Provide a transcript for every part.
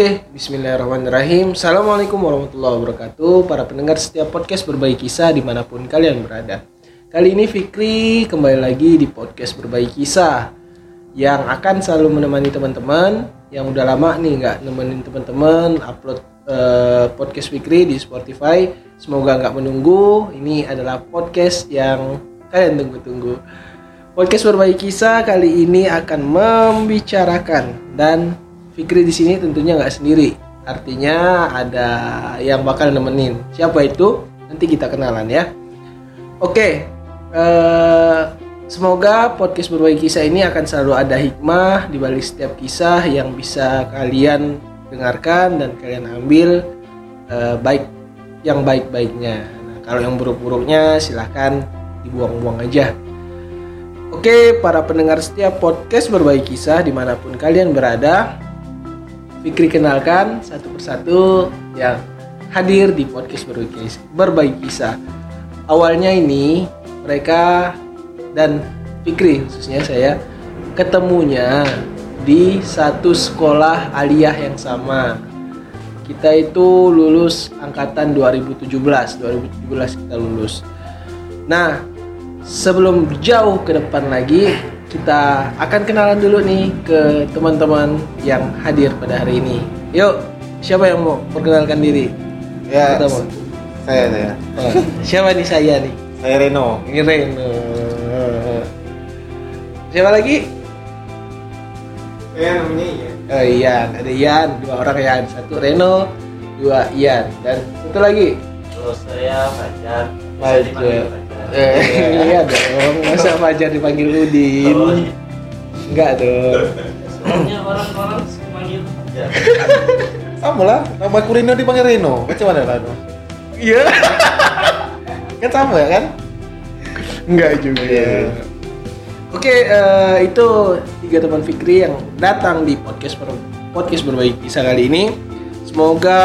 Oke, bismillahirrahmanirrahim. Assalamualaikum warahmatullahi wabarakatuh. Para pendengar setiap podcast berbagi kisah di mana pun kalian berada. Kali ini Fikri kembali lagi di podcast berbagi kisah yang akan selalu menemani teman-teman yang udah lama nih nggak nemenin teman-teman upload eh, podcast Fikri di Spotify. Semoga nggak menunggu. Ini adalah podcast yang kalian tunggu-tunggu. Podcast berbagi kisah kali ini akan membicarakan dan Fikri di sini tentunya nggak sendiri. Artinya ada yang bakal nemenin. Siapa itu? Nanti kita kenalan ya. Oke, eh, semoga podcast berbagi kisah ini akan selalu ada hikmah di balik setiap kisah yang bisa kalian dengarkan dan kalian ambil eh, baik yang baik-baiknya. Nah, kalau yang buruk-buruknya silahkan dibuang-buang aja. Oke, para pendengar setiap podcast berbagi kisah di mana pun kalian berada, Fikri kenalkan satu persatu yang hadir di podcast berbagi kisah. Awalnya ini mereka dan Fikri khususnya saya ketemunya di satu sekolah aliyah yang sama. Kita itu lulus angkatan 2017, 2017 kita lulus. Nah, sebelum jauh ke depan lagi, kita akan kenalan dulu nih ke teman-teman yang hadir pada hari ini. Yuk, siapa yang mau perkenalkan diri? Ya, Pertama. saya saya. Oh, siapa nih saya nih? Saya Reno. Ini Reno. Siapa lagi? Saya namanya Iya. Oh, Ian, ada Ian, dua orang Ian, satu Reno, dua Ian, dan satu lagi. Terus saya Fajar. Fajar. Eh, iya dong, masa Fajar dipanggil Udin? Oh, iya. Enggak dong. Sebenarnya orang-orang panggil Fajar. Sama lah, nama aku Reno dipanggil Reno. Macam mana Reno? Iya. Kan sama ya kan? Enggak juga. Iya. Oke, eh, itu tiga teman Fikri yang datang di podcast ber- podcast berbagi kisah kali ini. Semoga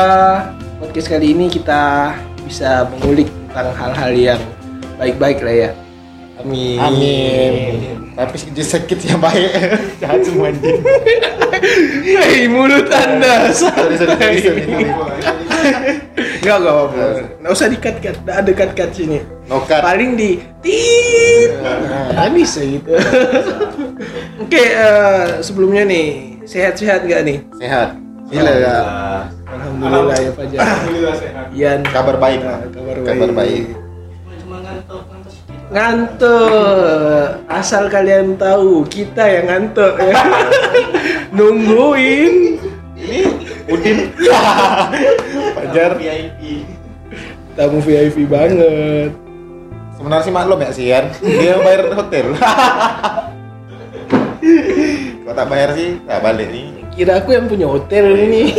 podcast kali ini kita bisa mengulik tentang hal-hal yang baik-baik lah ya. Amin. Amin. Tapi sedikit sakit ya baik. Jahat semua anjing. Hei, mulut Anda. Sorry, sorry, sorry. Enggak, enggak apa-apa. Enggak usah di-cut-cut. Enggak ada cut-cut sini. No cut. Paling di tit. Nah, bisa gitu. Oke, eh, sebelumnya nih, sehat-sehat nggak nih? Sehat. Gila ya. Alhamdulillah ya Fajar. Alhamdulillah sehat. Ian. Kabar baik. Kabar baik. Kabar baik. Ngantuk. Asal kalian tahu, kita yang ngantuk ya. Nungguin. Ini Udin. Fajar. VIP. Tamu VIP banget. Sebenarnya sih maklum ya sih kan. Dia bayar hotel. Kalau tak bayar sih tak balik nih. Kira aku yang punya hotel ini.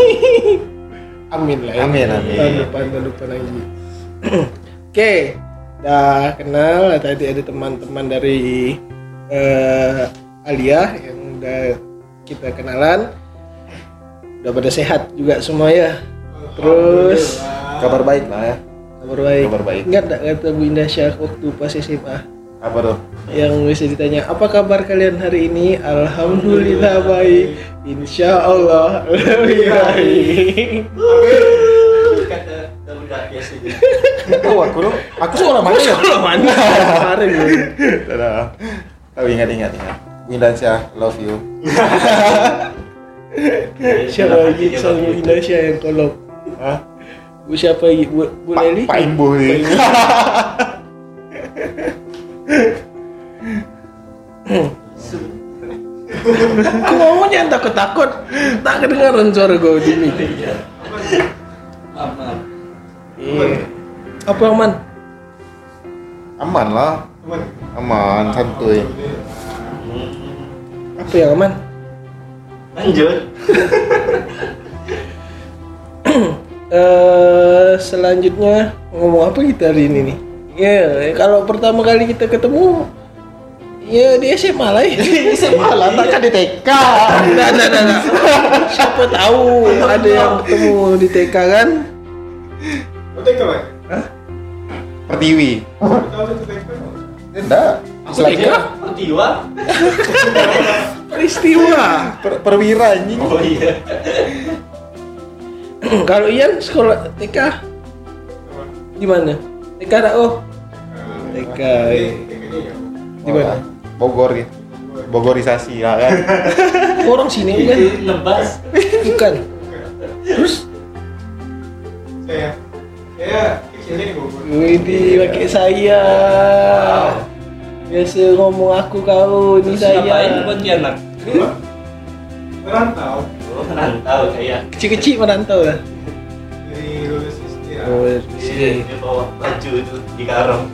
amin lah ya. Amin, amin. Tahun depan, tahun depan lagi. Oke, dah kenal. Tadi ada teman-teman dari eh, Alia yang udah kita kenalan. Udah pada sehat juga semua ya. Terus Kabar baik lah ya. kabar baik. Kabar baik. Ingat tak kata Bu Indah Syah waktu pas SMA? Apa tuh? yang bisa ditanya apa kabar kalian hari ini alhamdulillah baik insya Allah lebih baik Oh, aku dong. Aku sekolah mana ya? Sekolah mana kemarin Dadah. Tahu ingat ingat ingat. Windansyah, love you. siapa lagi sama Indonesia yang kolom Hah? bu siapa lagi bu, bu Pak, Leli Pak Imbu nih. aku ngomongnya takut takut tak kedengaran suara gue di meeting Aman. Iya apa aman Aman lah. Aman, santuy. apa yang aman Lanjut. eh selanjutnya ngomong apa kita hari ini nih? Ya, kalau pertama kali kita ketemu ya di SMA lah ya. SMA lah, tak kan di TK. Nah, nah, nah, nah. Siapa tahu ada yang ketemu di TK kan? Pertiwi. Enggak. Selanjutnya Pertiwa. Peristiwa. per perwira anjing. Oh iya. Kalau Ian sekolah TK di mana? TK tak oh? TK. iya. Di mana? Bogor gitu. Bogorisasi ya kan. Orang sini kan? Lebas. Bukan. Terus saya saya kecilnya di Bogor Widi pakai saya. Biasa ngomong aku kau ini Terus ngapain di saya. Pontianak? merantau Oh, rantau kayak. Kecil-kecil merantau lah. dari lulus SD ya Oh, Iya, sini. dia bawa baju itu di karung.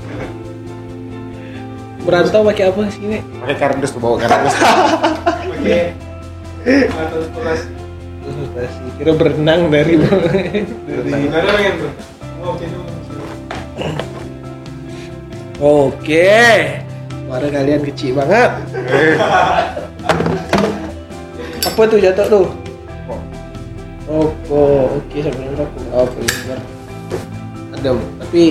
Merantau pakai apa sini? Pakai kardus bawa kardus. pakai atau Konsultasi. Kira berenang dari dari. tuh mau gitu Oke. Suara kalian kecil banget. Apa tuh jatuh tuh? Rokok. Oke, sambil rokok. Apa ini? Ada, tapi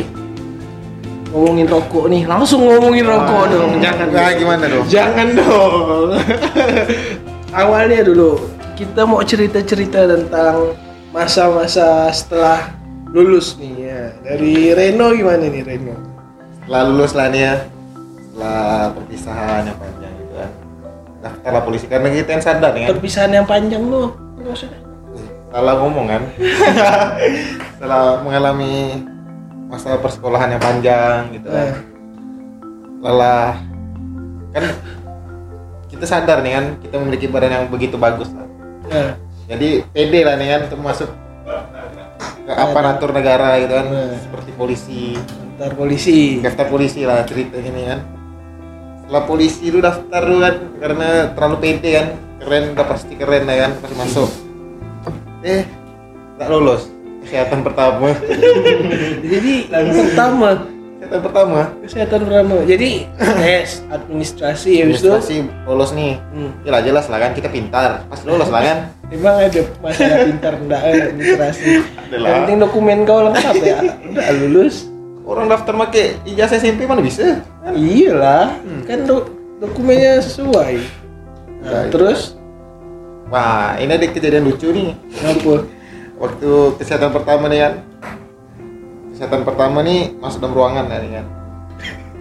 ngomongin rokok nih, langsung ngomongin rokok dong. Jangan. Nah, gimana dong? Jangan dong. Awalnya dulu kita mau cerita-cerita tentang masa-masa setelah lulus nih ya. Dari Reno gimana nih Reno? Setelah lulus lah nih ya. Setelah perpisahan yang panjang gitu kan. Daftar lah polisi karena kita yang sadar nih kan. Perpisahan yang panjang usah. Salah ngomong kan. Setelah mengalami masa persekolahan yang panjang gitu kan. Eh, lelah kan kita sadar nih kan kita memiliki badan yang begitu bagus lah eh, jadi pede lah nih kan untuk masuk ke aparatur negara gitu kan? Hmm. seperti polisi. Antar polisi. daftar polisi lah cerita gini kan. Setelah polisi lu daftar lu kan karena terlalu pede kan. Keren udah pasti keren lah kan pasti masuk. Eh tak lolos. Kesehatan pertama. Jadi pertama. Kesehatan pertama. Kesehatan pertama. Jadi tes administrasi itu. administrasi lolos nih. Hmm. Jelas jelas lah kan kita pintar. Pasti lolos lah kan Emang ada masalah pintar enggak eh, administrasi. Ada lah. Yang penting dokumen kau lengkap ya. Udah lulus. orang daftar make ijazah SMP mana bisa Iyalah, kan do- dokumennya sesuai. Nah, Nah, itu terus wah ini ada kejadian lucu nih apa? waktu kesehatan pertama nih kan kesehatan pertama nih masuk dalam ruangan ya nih kan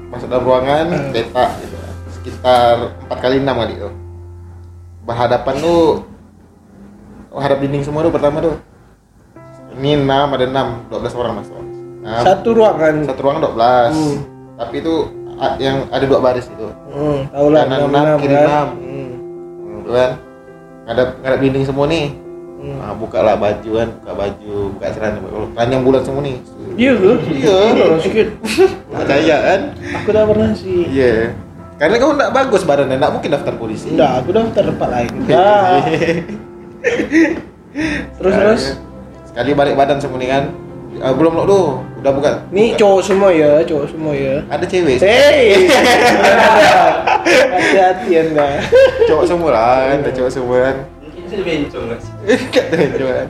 masuk dalam ruangan peta gitu sekitar 4 kali 6 kali tuh berhadapan tuh hadap dinding semua tuh pertama tuh ini 6 ada 6 12 orang masuk nah, Satu ruangan. satu ruangan 12 Hmm. tapi itu yang ada dua baris itu Hmm, tahu lah Kanan enam enam, enam kiri kan. enam. Hmm. gitu kan ngadap ngadap dinding semua nih Hmm. nah, buka lah baju kan buka baju buka celana panjang bulan semua nih Iya ke? Iya. Sedikit. nggak percaya kan Aku tak pernah sih. iya karena kamu nggak bagus badannya nggak mungkin daftar polisi Enggak, aku daftar tempat lain. Iya. Nah, terus Sekali- terus. sekali balik badan semua nih kan Ah, belum lo tuh udah buka Nih buka. cowok semua ya, cowok semua ya. ada cewek Hei, hati-hati anda. cowok semua lah kan ada cowok semua kan Mungkin bencong sih? Coba kan.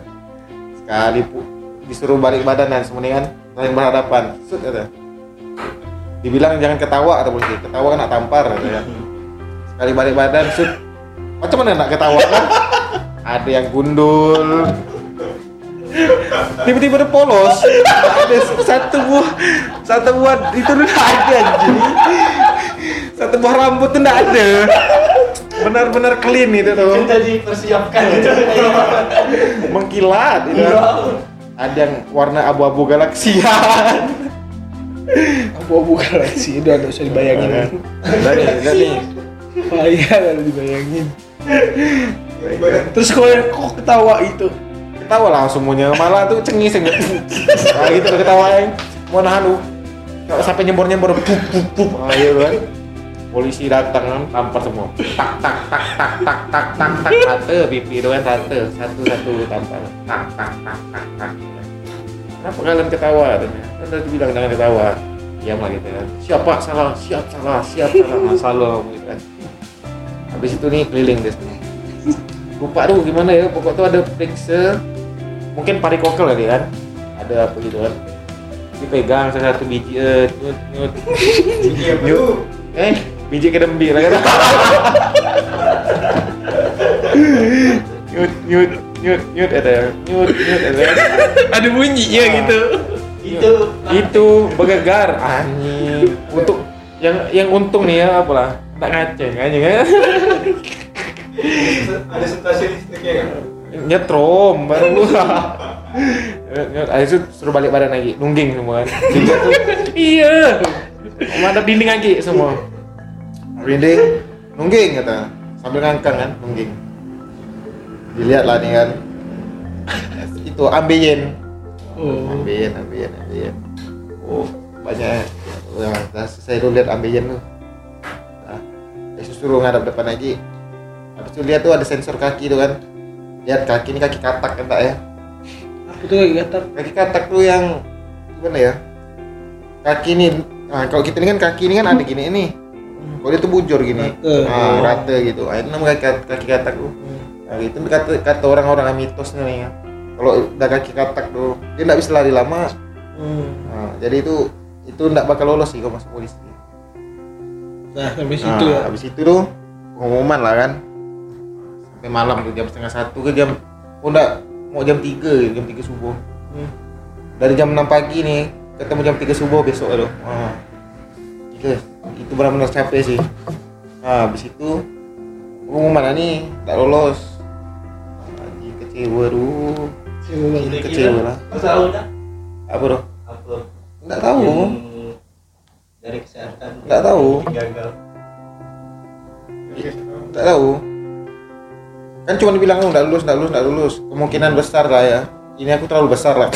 sekali pu disuruh balik badan kan semua nih kan saling berhadapan sud kata dibilang jangan ketawa kata polisi ketawa kan nak tampar ya. sekali balik badan sud macam mana nak ketawa kan ada yang gundul tiba-tiba ada polos ada satu buah satu buah itu nggak ada anjing satu buah rambut tuh nggak ada benar-benar clean itu tuh Kita dipersiapkan gitu. mengkilat itu kan. ada yang warna abu-abu galaksian Abu-abu galaksi udah nggak usah dibayangin. udah nih udah nih kalau dibayangin. Terus gue kok ketawa itu? Ketawa lah semuanya. Malah tuh cengis yang nah, gitu yang Mau nahan uh. lu. Kalau Sampai nyembor-nyembor pup pup pup. Ah iya kan. Polisi datang tampar semua. Tak tak tak tak tak tak tak tak satu pipi doang satu satu satu tampar. Tak tak tak tak tak. Kenapa kalian ketawa? Tanya. Kan tadi bilang jangan ketawa. Diam lah gitu kan. Siapa salah? Siap salah. Siap salah. masalah gitu kan. Habis itu nih keliling deh semua lupa tuh gimana ya pokok tuh ada periksa. Mungkin parikokel kali kan? Ada apa gitu kan? Dipegang salah satu biji eh nyut nyut. Iya, nyut. betul. eh biji kedembi lah kan? Nyut nyut nyut nyut ada nyut nyut ada Ada bunyinya Ah. gitu. Itu. Itu bergegar anjing. Untuk yang yang untung nih ya apalah. Tak ngaceng anjing ya Ada sensasi listriknya kan? nyetrom baru. Habis itu suruh balik badan lagi. Nungging semua kan. Tuh. Iya. Madep dinding lagi semua. Dinding nungging kata. Sambil ngangkang kan nungging. Dilihat lah nih kan. Itu ambeien. Oh. ambeien ambeien ambeien. Oh banyak. Ya udah selesai lu lihat ambeien lu nah, Yesus suruh ngadap depan lagi habis itu lihat tuh ada sensor kaki tuh kan. Lihat kaki ini kaki katak kan tak ya? Itu kayak kata kaki katak tuh yang gimana ya? Kaki ini nah kalau kita ini kan kaki ini kan ada gini ini. Kalau dia tuh bujur gini. Rata. nah, rata gitu. Nah, itu namanya kaki, kaki katak tuh. Nah, itu kata kata orang-orang mitosnya nih ya. Kalau udah kaki katak tuh dia nggak bisa lari lama. Hmm. nah, jadi itu itu nggak bakal lolos sih kalau masuk polisi. Nah, sampai nah, situ ya. habis itu tuh pengumuman lah kan sampai malam tuh jam setengah satu ke jam oh enggak mau jam tiga jam tiga subuh Hmm. dari jam 6 pagi nih ketemu jam 3 subuh besok aduh ah. itu itu benar-benar capek sih nah habis itu pengumuman nih tak lolos Anjing kecewa Simulan. Ini kecewa lah apa bro Apa? nggak tahu Yang dari kesehatan. Nggak tahu. Gagal. nggak tahu kan cuma dibilang oh, nggak lulus nggak lulus nggak lulus. Kemungkinan besar lah ya. Ini aku terlalu besar lah.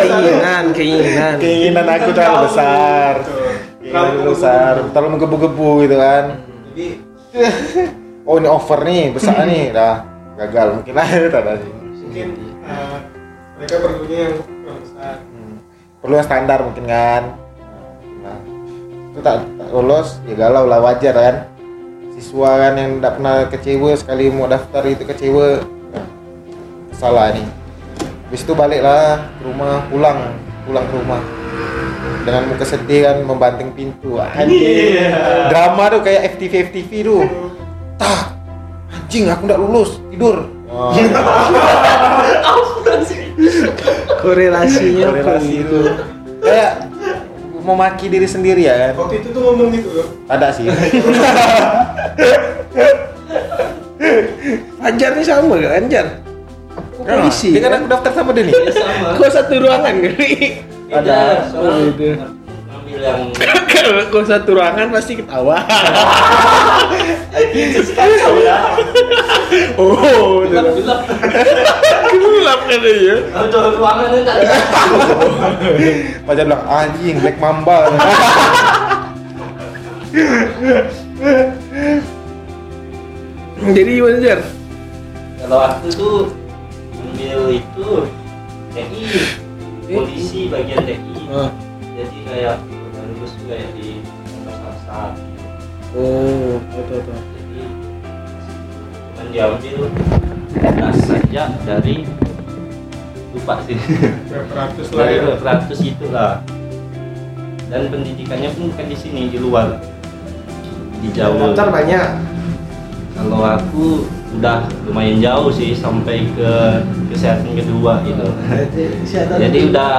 Keinginan, keinginan. keinginan aku terlalu besar. Aku besar. Terlalu menggebu-gebu gitu kan. Jadi oh ini over nih besar nih. Dah gagal mungkin lah. Itu sih. Mungkin eh, mereka perlunya yang kurang besar. Hmm. perlu yang standar mungkin kan. Nah, itu tak, tak lolos ya galau lah wajar kan siswa kan yang tidak pernah kecewa sekali mau daftar itu kecewa. Salah nih habis itu baliklah ke rumah pulang pulang ke rumah. Dengan muka sedih kan membanting pintu. Anjing. Drama tuh kayak FTV FTV tuh tah anjing aku nggak lulus. Tidur. Oh. Korelasinya korelasi itu kayak mau maki diri sendiri ya kan Waktu itu tuh ngomong gitu loh. ada sih Anjar nih sama gak Anjar? Kok polisi? dia kan aku daftar sama dia nih Ya sama. Kok satu ruangan kali? Ada. soalnya Oh, gitu. Yang Kalau kok satu ruangan pasti ketawa. ya. Oh, Gelap-gelap. gelap kan ya. Udah ruangan enggak. Pacar bilang anjing black mamba Jadi gimana Jar? Kalau aku tuh ambil itu TI, polisi bagian TI. Ah. Jadi kayak juga ya di Samsat. Oh, tahu tahu tahu. Jadi kelas saja dari lupa sih Berapa ratus lah dari ya. ratus itulah dan pendidikannya pun bukan di sini di luar di jauh Daftar banyak. kalau aku udah lumayan jauh sih sampai ke kesehatan kedua gitu Kesehatan. jadi udah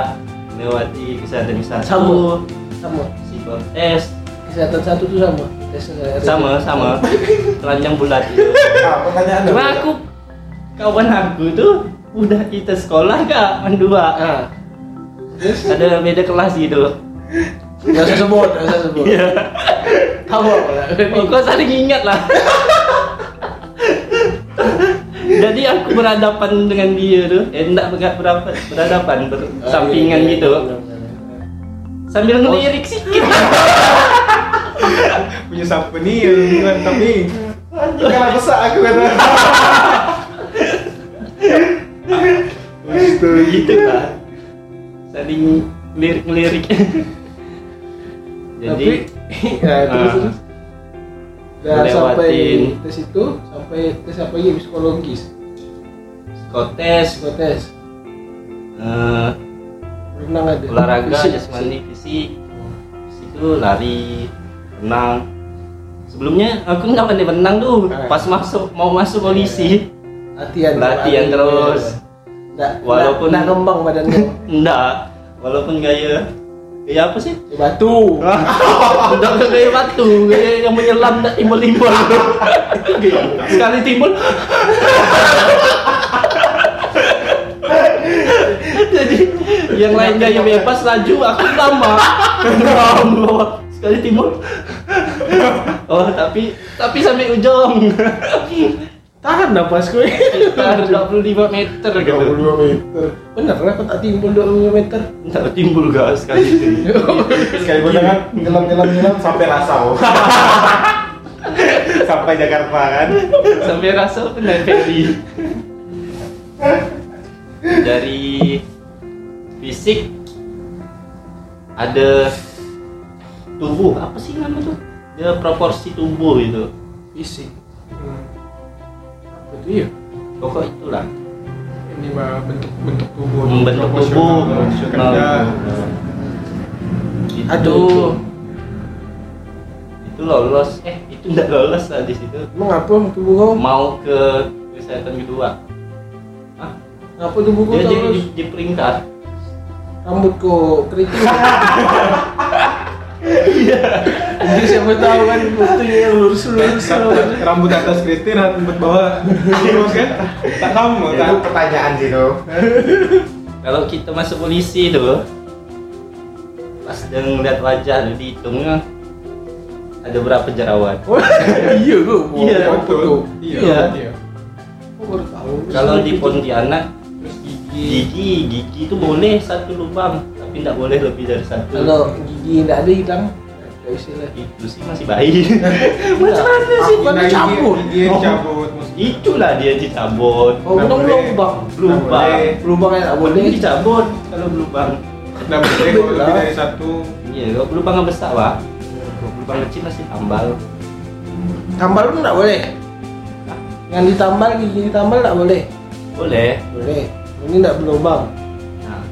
melewati kesehatan satu Sama. Psikotes Kesehatan satu tuh sama. Tes sama sama telanjang bulat itu ah, pertanyaan cuma aku kawan aku tuh udah kita sekolah kak mendua Ah. Terus ada beda kelas gitu nggak usah sebut, nggak usah sebut. iya lah. Oh, kau saling ingat lah. Jadi aku berhadapan dengan dia tuh, eh enggak berhadapan bersampingan Ah, iya, iya, gitu. Sambil ngelirik sedikit. Punya siapa nih bilang tapi anjing kalah besar aku kata gitu kan. Saling ngelirik-ngelirik. Jadi Tapi ya terus terus. Dan sampai tes itu sampai tes apa lagi psikologis, psikotes, psikotes, eh, renang ada. olahraga, Fisik, jasmani, fisik, fisik. Itu lari, renang, sebelumnya aku nggak pandai berenang tuh Ah. pas masuk mau masuk polisi. Latihan. Latihan terus. nggak Walaupun- nggak ngembang badannya. Enggak walaupun gaya gaya apa sih? Di batu. Udah gaya batu. Gaya yang menyelam dan timbul-timbul sekali timbul jadi yang lain gaya bebas laju aku lama. Lama sekali timbul oh tapi tapi sampai ujung. Tahan napas gue. Sekitar 25 meter gitu. 22 meter. Bener lah kok tak timbul 25 meter? Nggak timbul gas sekali Sekali gue dengan nyelam nyelam nyelam sampai rasau. sampai Jakarta kan. sampai rasa naik ferry. Dari fisik ada tubuh apa sih nama tuh? Dia proporsi tubuh itu fisik. Hmm. ya pokok itulah. Ini mah bentuk bentuk tubuh. Membentuk tubuh. Proporsional. Nah, Kerja. itu. Aduh. Itu lolos. Eh itu nggak lolos lah di situ. Apa tubuh kau? Mau ke kesehatan kedua. Hah? apa tubuh kau dia jadi terus di, di peringkat rambut kau keriting jadi siapa tahu kan fotonya lurus lurus rambut atas kritik rambut bawah. Lurus kan tak sama Itu kan pertanyaan sih tuh. kalau kita masuk polisi tuh pas dia ngeliat wajah lu dihitungnya ada berapa jerawat? Iya kok Iya, betul Iya. iya. Iya. Kok baru tahu. Kalau di Pontianak gigi. Gigi itu boleh satu lubang tapi tidak boleh lebih dari satu. Kalau gigi nggak ada hilang itu sih masih baik macam mana sih? kan cabut gigi gigi dicabut maksudnya. itulah dia dicabut. Oh boleh. lubang. Lubang lubang yang nggak boleh. dicabut kalau lubang. Nggak boleh lebih dari satu. Iya kalau lubang yang besar pak. Kalau lubang kecil masih tambal. Tambal pun nggak boleh. Yang ditambal gigi ditambal nggak boleh. Boleh. Boleh ini nggak berlubang nah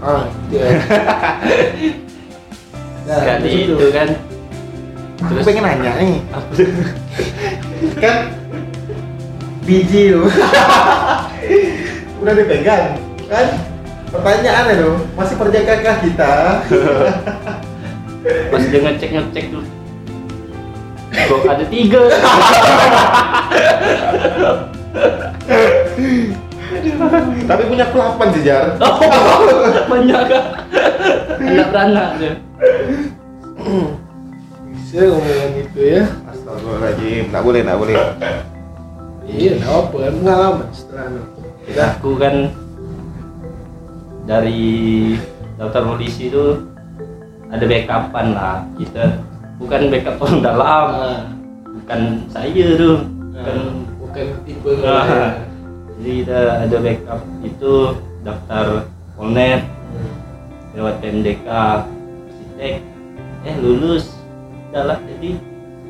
ah gitu ya Nah, sekali gitu. itu kan Aku pengen nanya nih. Kan biji lu. Udah dipegang kan? Pertanyaan itu masih perjakakah kita? pas dia ngecek ngecek tuh kok ada tiga Tapi punya aku 8 sih Jar. oh, banyak. Kan anak beranak dia bisa ngomongin gitu ya. Astagfirullahaladzim, nggak boleh, nggak boleh. iya nggak apa kan pengalaman setelah itu aku kan dari daftar polisi itu ada backupan lah kita. Bukan backup orang dalam Ah, bukan saya tuh. Bukan ah, bukan tipe Ah. Jadi kita ada backup itu daftar polnet lewat PMDK Sitek eh lulus. Udah lah jadi.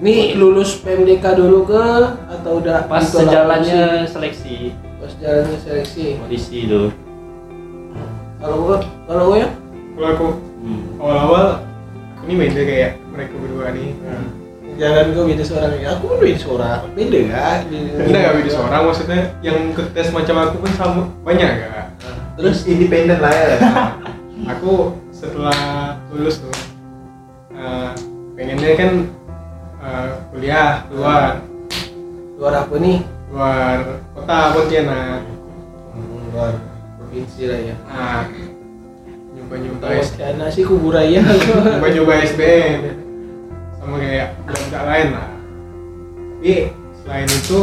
Nih lulus PMDK dulu ke atau udah pas sejalannya seleksi. Pas jalannya seleksi. polisi itu. Kalau gua kalau gua ya? Kalau aku hmm. awal-awal aku ini beda kayak mereka berdua nih jalan gua beda seorang ya. Aku pun beda seorang. Beda kan? enggak nggak beda seorang maksudnya yang ke tes macam aku kan sama banyak kan Terus independen lah ya. aku setelah lulus tuh eh, pengennya kan eh, kuliah luar luar apa nih? luar kota Pontianak Hmm, luar provinsi lah ya. nah nyoba nyoba Tahu karena sih kubur raya. nyoba nyoba SBM kayak budak lain lah tapi selain itu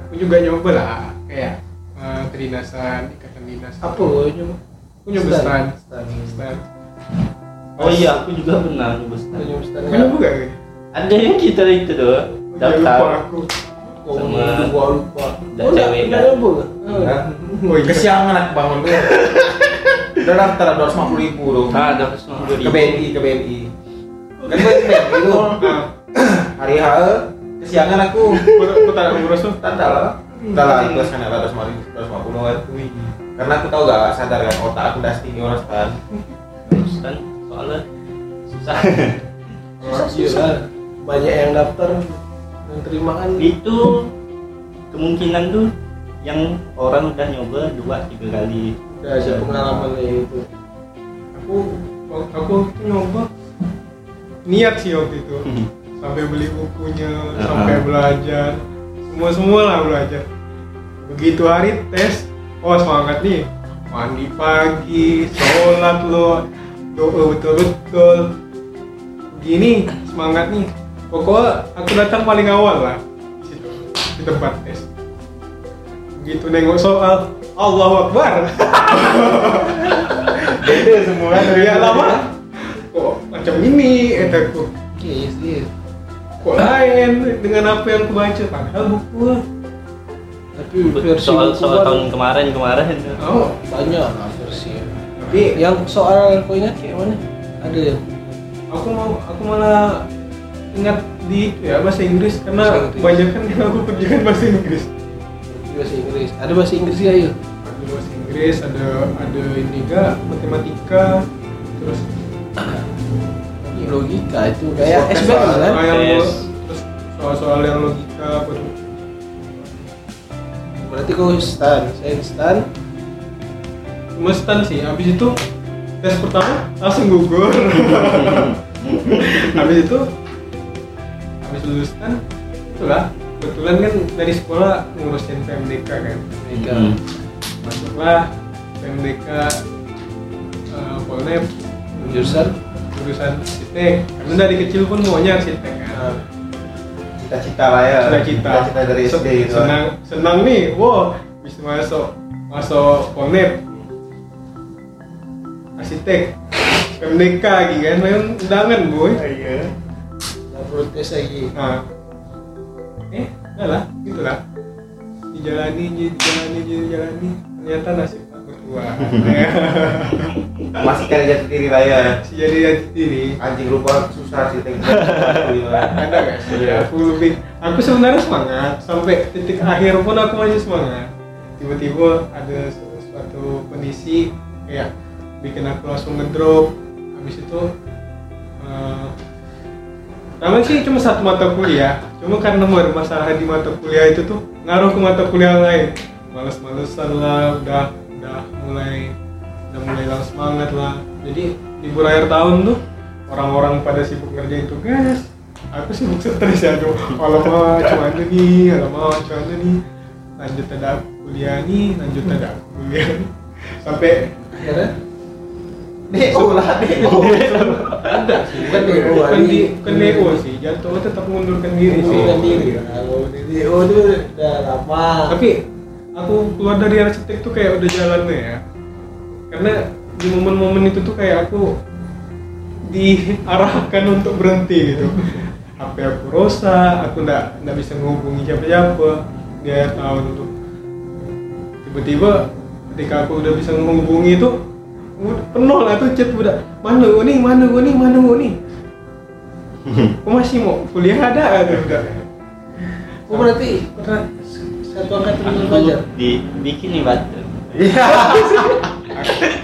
aku juga nyoba lah kayak eh, kedinasan ikatan dinas Apa gua nyoba? aku nyoba stan Stan. stan oh iya aku juga pernah nyoba stand. nyoba stan. Aku nyoba gak? ada yang kita itu tuh Oh, iya, lupa daftar aku Sama- gua lupa. Dan Oh, cewek kan? nyoba nggak? Oh, Oh, iya. Kesiangan aku bangun tuh. Udah daftar 250 ribu tuh. ah daftar semua Ke BNI, ke BNI. Kan gue tuh. Nah, Hari H, kesiangan aku. tak ngurus tuh Tanda lah. Udah lah, gue kan ada 250 kan. Karena aku tahu gak sadar kan otak aku udah setinggi orang kan. terus kan soalnya susah Susah, susah. banyak yang daftar dan terima kan itu kemungkinan tuh yang orang udah nyoba dua tiga kali udah ada pengalaman kayak gitu aku aku itu nyoba niat sih waktu itu. Sampai beli bukunya Ah. sampai belajar. Semua semua lah belajar. Begitu hari tes oh semangat nih. Mandi pagi sholat lo doa betul betul begini semangat nih. Pokoknya aku datang paling awal lah. Di situ di tempat tes. Begitu nengok soal Allahu Akbar. Beda semua. Ya lama macam ini kataku oke sih kok lain dengan apa yang aku baca. Padahal buku tapi versi soal buku soal kan tahun kemarin kemarin. Oh. Banyak lah versi. Tapi yang soal kau ingat kayak mana? Ada yang? Aku mau aku malah ingat di itu ya bahasa Inggris karena kebanyakan kan aku kerjakan bahasa Inggris bahasa Inggris ada bahasa Inggris ya? Yuk ada bahasa Inggris ada ada ini juga matematika. Terus logika itu. Kayak SBM soal- kan soal-soal yang logika apa tuh? Berarti kau stan saya stan cuma stan sih. Habis itu tes pertama langsung gugur. Habis itu habis lulus stan itulah kebetulan kan dari sekolah ngurusin PMDK kan. Mega Hmm. masuklah PMDK uh, Polnep. Jurusan jurusan arsitek karena dari kecil pun maunya arsitek kan. Cita-cita lah ya. cita-cita. Cita-cita dari SD gitu. senang senang nih wow bisa masuk masuk Polnep arsitek PMDK lagi kan. Main undangan boy. Iya. nggak perlu tes lagi. Nah eh enggak lah gitu lah. Dijalani dijalani dijalani. Ternyata nasib bertuah Masih cari jati diri lah ya. si jadi jati diri. Anjing lupa susah sih ada gak sih? Iya. aku lebih aku sebenarnya semangat. Sampai titik akhir pun aku masih semangat. Tiba-tiba ada su- suatu kondisi kayak bikin aku langsung ngedrop. Habis itu eh, Namanya sih cuma satu mata kuliah, cuma karena masalah di mata kuliah itu tuh ngaruh ke mata kuliah lain. Males-malesan lah, udah mulai udah mulai hilang semangat lah. Jadi libur akhir tahun tuh orang-orang pada sibuk ngerjain tugas, aku sibuk stres ya tuh. Alamak, cuma ada nih, alamak, cuma ada nih. Lanjut ada kuliah nih, lanjut ada kuliah nih. Sampai akhirnya DO lah, DO. ada sih bukan DO bukan di bukan DO sih, jatuh tetap mengundurkan diri sih. mengundurkan diri kalau DO itu udah lama tapi aku keluar dari arsitek tuh kayak udah jalannya ya. Karena di momen-momen itu tuh kayak aku diarahkan untuk berhenti gitu. HP aku rusak aku nggak nggak bisa menghubungi siapa-siapa. Di akhir tahun tuh. Tiba-tiba ketika aku udah bisa menghubungi itu penuh lah tuh chat udah. Mana gua nih mana gua nih mana gua nih aku masih mau kuliah ada ada udah. Oh berarti pernah satu angkatan dengan Fajar Aku dibikin nih batu. Iya.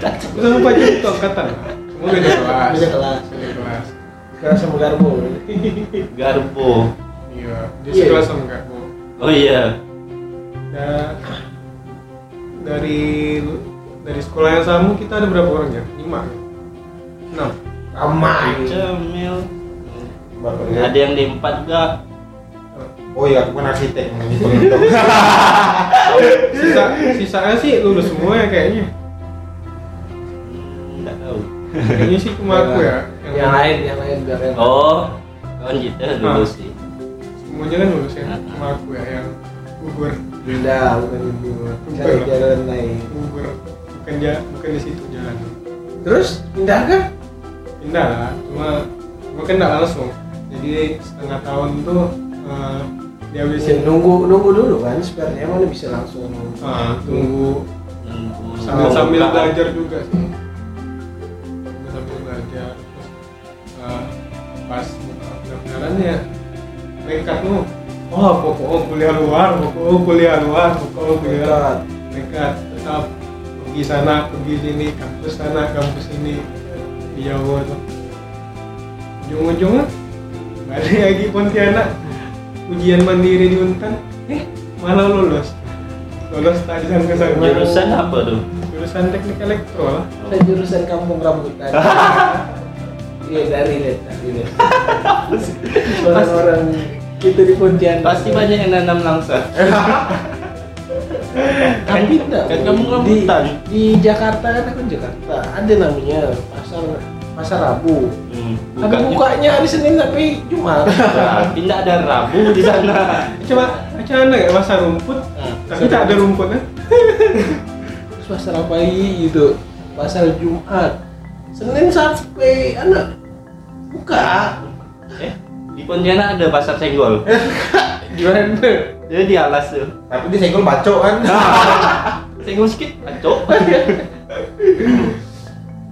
Aku sama Fajar itu angkatan Semua beda kelas Beda kelas. Beda kelas sekarang sama Garbo Garbo. Iya Dia Iya. sekelas sama Kak Bo Oh iya. Dan Dari Dari sekolah yang sama kita ada berapa orang ya? Lima Enam ramai Cemil. Bapaknya. Ada yang di empat juga. Oh iya, aku kan arsitek. Sisa, Sisanya sih lulus semua ya kayaknya. Nggak tahu. Kayaknya sih cuma aku ya yang lain yang lain biar yang Oh, kawan kita dulu sih. Semuanya kan lulus ya Cuma aku ya yang gugur pindah bukan ibu cari Bukan. jalan lain. Gugur Bukan, ja, bukan di situ jalan. Terus pindah kan pindah lah cuma cuma kan nggak langsung. Jadi setengah tahun tuh eh, dihabisin nunggu nunggu dulu kan sebenarnya mana bisa langsung ah, tunggu sambil Oh, sambil belajar juga sih. Sambil belajar. Terus eh, pas pendaftaran ya nekat tuh oh pokoknya kuliah luar pokoknya kuliah luar pokoknya kuliah Dekat. nekat. Tetap pergi sana pergi sini kampus sana kampus ini. Di Jawa tuh. Ujung-ujungnya ada lagi Pontianak ujian mandiri di Untan eh malah lolos lolos tak disangka-sangka Jurusan apa tuh? jurusan teknik elektro lah Saya jurusan kampung rambutan. Iya dari deh, dari deh. Orang-orang kita di Pontianak. Pasti banyak yang nanam langsa. Tapi enggak. kan kamu di, rambutan. di Jakarta kan aku di Jakarta ada namanya pasar pasar Rabu. Hmm, Tapi bukanya hari Senin sampai Jumat. Berarti tidak ada Rabu di sana. cuma macam mana ya masa rumput Nah, tapi tak ada rumput kan Terus pasar apa gitu? Pasar Jumat. Senin sampai anak buka. Eh, di Pontianak ada pasar senggol. Gimana? Jadi di alas tuh. Tapi dia senggol bacok kan. Senggol sedikit, acok.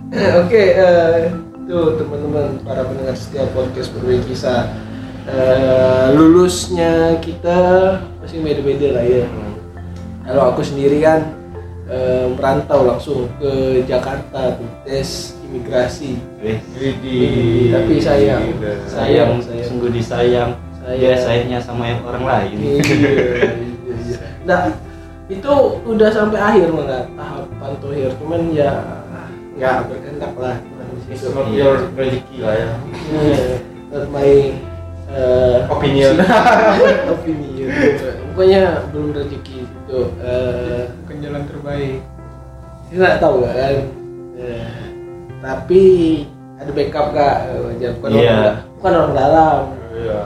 Eh, Oke, eh, tuh teman-teman para pendengar setiap podcast berbagi kisah eh, lulusnya kita masih beda-beda lah ya. Kalau aku sendiri kan eh, merantau langsung ke Jakarta tuh tes imigrasi. Eh, Widih. Tapi sayang, sayang, sayang. sungguh disayang. Sayang. Dia sayangnya sama yang orang lain. Iya, iya, iya. Nah, itu udah sampai akhir malah tahapan tohir, cuman ya nggak berkehendak lah. It's not your rezeki lah ya. Iya, not my uh, Opinion. opinion. Pokoknya belum rezeki itu. Uh, bukan jalan terbaik kita nggak tahu kan. Eh, tapi ada backup kak, Eh, wajar bukan Iya. orang bukan orang dalam, Iya.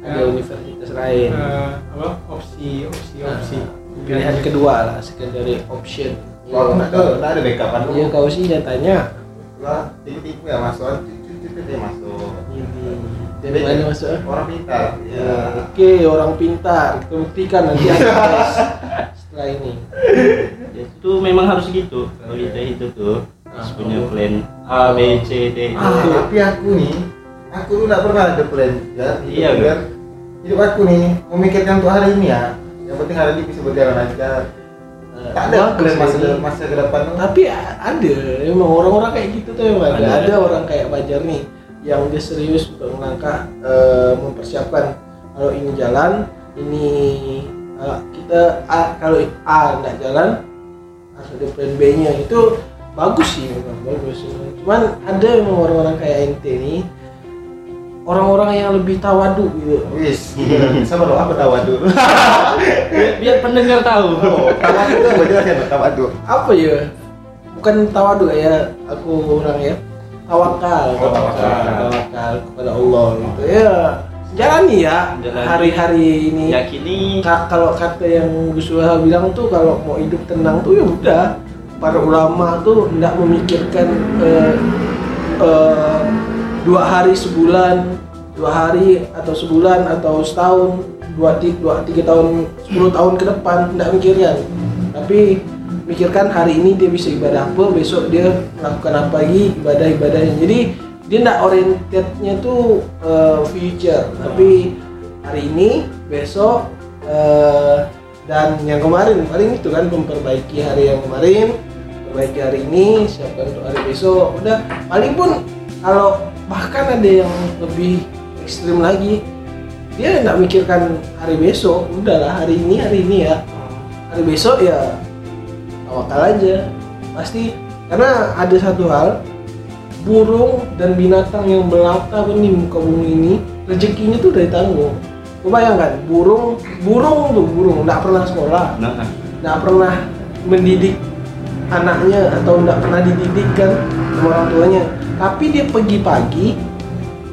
ada universitas lain. Eh, apa opsi opsi opsi Nah, pilihan kedua lah secondary option. Kalau nggak ada, nggak ada backupan lu. Iya kau sih nyatanya. Lah, tiba-tiba ya masuk, cucu-cucu dia masuk. Ini dari mana masuk? Orang pintar. Ya. Oke, orang pintar. Kita buktikan nanti setelah ini. Ya, itu memang harus gitu. Kalau kita itu tuh harus Ah, punya plan A, B, C, D. Ah, tapi aku nih, aku tuh nggak pernah ada plan ya. Iya, biar hidup aku nih memikirkan untuk hari ini ya. Yang penting hari ini bisa berjalan aja. Tak ada bagus masa ini. masa ke depan. Tapi a- ada, emang orang-orang kayak gitu tuh emang ada. Ada. Ada orang kayak Bajar nih yang dia serius untuk melangkah eh, mempersiapkan kalau ini jalan, ini eh, kita A, kalau A nggak jalan harus ada plan B-nya itu bagus sih memang bagus. Cuman ada emang orang-orang kayak ente nih orang-orang yang lebih tawadu gitu. Wis, sama lo apa tawadu? Biar, biar pendengar tahu. Oh, tawadu itu apa jelasnya lo tawadu? apa ya bukan tawadu ya aku orang ya tawakal Oh, tawakal. tawakal kepada Allah gitu ya jalani ya Jalani. hari-hari ini Yakini Ka- kalau kata yang Gus Wahab bilang tuh kalau mau hidup tenang tuh ya udah para ulama tuh tidak memikirkan eh, eh, dua hari sebulan dua hari atau sebulan atau setahun dua tiga, dua tiga tahun sepuluh tahun ke depan tidak mikirkan tapi mikirkan hari ini dia bisa ibadah apa besok dia melakukan apa lagi ibadah ibadahnya jadi dia tidak orientednya tuh eh, future. Tapi hari ini besok eh, dan yang kemarin paling itu kan memperbaiki hari yang kemarin perbaiki hari ini siapkan untuk hari besok. Udah paling pun kalau bahkan ada yang lebih ekstrim lagi. Dia nggak mikirkan hari besok. Udahlah hari ini hari ini ya. Hari besok ya tawakal aja. Pasti. Karena ada satu hal burung dan binatang yang melata di muka bumi ini rezekinya tuh dari tanggung Kau bayangkan burung burung tuh burung nggak pernah sekolah. Nah, nggak pernah mendidik anaknya atau nggak pernah dididik kan sama orang tuanya tapi dia pergi pagi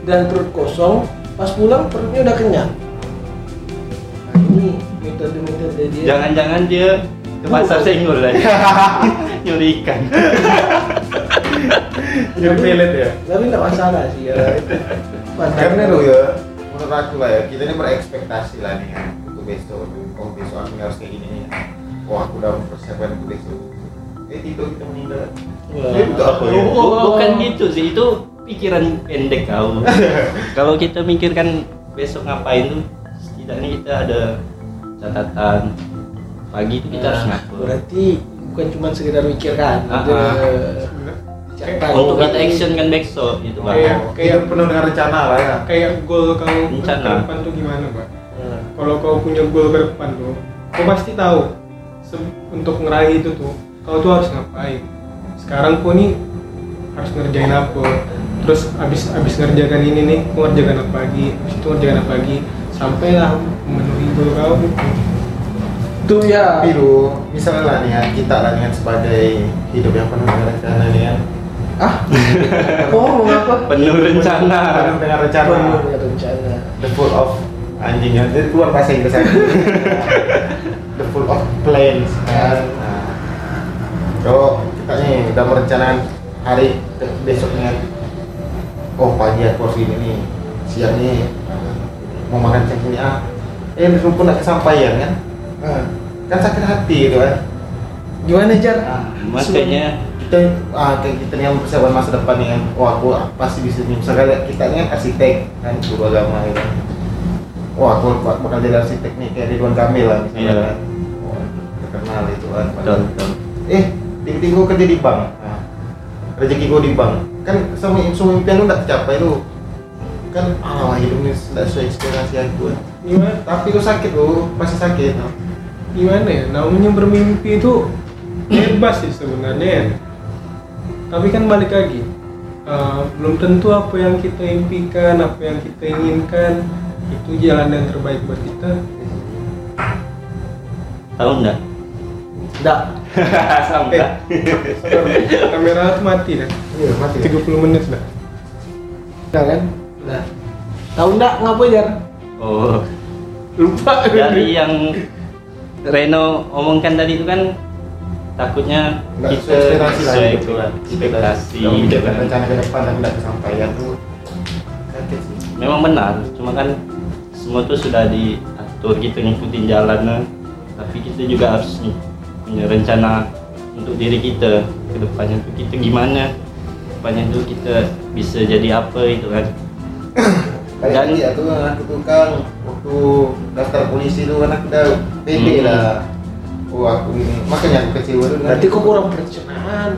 dan perut kosong pas pulang perutnya udah kenyang nah ini metode-metode dia jangan-jangan dia ke pasar senggol lagi. Nyuri ikan. Jadi pelet ya. tapi nggak masalah sih ya Karena lo ya, menurut aku lah ya, kita ini berekspektasi lah nih kan untuk besok. Oh besok aku harus kayak gini. Oh aku udah mempersiapkan untuk besok. Eh tidur kita meninggal. Wah. Itu apa ya? Bu- Bukan gitu sih, itu pikiran pendek kau. Kalau kita mikirkan besok ngapain tuh, setidaknya kita ada catatan. Pagi itu kita harus Nah, ngatur. berarti bukan cuma sekedar mikir kan Ah, ada ah. Untuk kita action kan besok gitu bang Kayak- Oh, hidup penuh dengan rencana lah ya kayak goal kau ke Rencana. depan tuh gimana pak Hmm. kalau kau punya goal ke depan tuh kau pasti tahu untuk ngeraih itu tuh kau tuh harus ngapain sekarang kau nih harus ngerjain apa? Terus abis abis ngerjakan ini nih kau ngerjakan apa lagi? Abis itu ngerjakan apa lagi? Sampailah memenuhi goal kau gitu. Itu ya. lu misalnya lah nih ya kita lah nih kan sebagai hidup yang penuh dengan rencana nih kan. Ah. Kau ngomong apa? penuh rencana. Penuh dengan rencana. Penuh dengan rencana. the full of anjingnya itu keluar bahasa Inggris aja. The full of plans kan kalau kita nih udah merencanakan hari besoknya. Oh pagi aku harus gini nih siang nih mau makan cek ini ah. Eh belum pun nggak kesampaian kan? Ah. kan sakit hati gitu kan Gimana Jar? nah, makanya kita ah kayak kita nih yang persiapan masa depan nih kan. Oh aku pasti bisa nih. Misalnya kita ini kan arsitek kan guru agama gitu. Kan wah aku bak- bakal jadi arsitek nih kayak Ridwan Kamil lah misalnya Iya. kan. Wah, terkenal itu kan betul betul. Eh tiba-tiba gue kerja di bank. Nah, rezeki gue di bank. Kan semua semua impian lu udah tercapai lu. Kan ah. hidup ini tidak sesuai ekspektasi aku gimana? Tapi lu sakit lu pasti sakit nah. gimana ya? Namanya bermimpi itu bebas sih sebenarnya. Ya. tapi kan balik lagi eh, belum tentu apa yang kita impikan apa yang kita inginkan itu jalan yang terbaik buat kita. Tahu enggak Enggak. sampai Sabar, kamera mati dah iya mati 30 menit dah Udah kan? Udah. Tahu enggak ngapa Jar? oh Lupa. dari yang Reno omongkan tadi itu kan takutnya Nggak kita sesuai ekspektasi lah gitu kan ekspektasi gitu kan. rencana ke depan dan tidak kesampaian tuh sih memang benar cuma kan semua tuh sudah diatur kita ngikutin jalannya tapi kita juga harus nih punya rencana untuk diri kita ke depannya tuh kita gimana depannya tuh kita bisa jadi apa itu kan Kayak Dan- ya tuh aku tuh kan waktu daftar polisi tuh kan aku udah pede Hmm. lah. Oh aku ini makanya aku kecewa tuh. Berarti kok kurang perencanaan.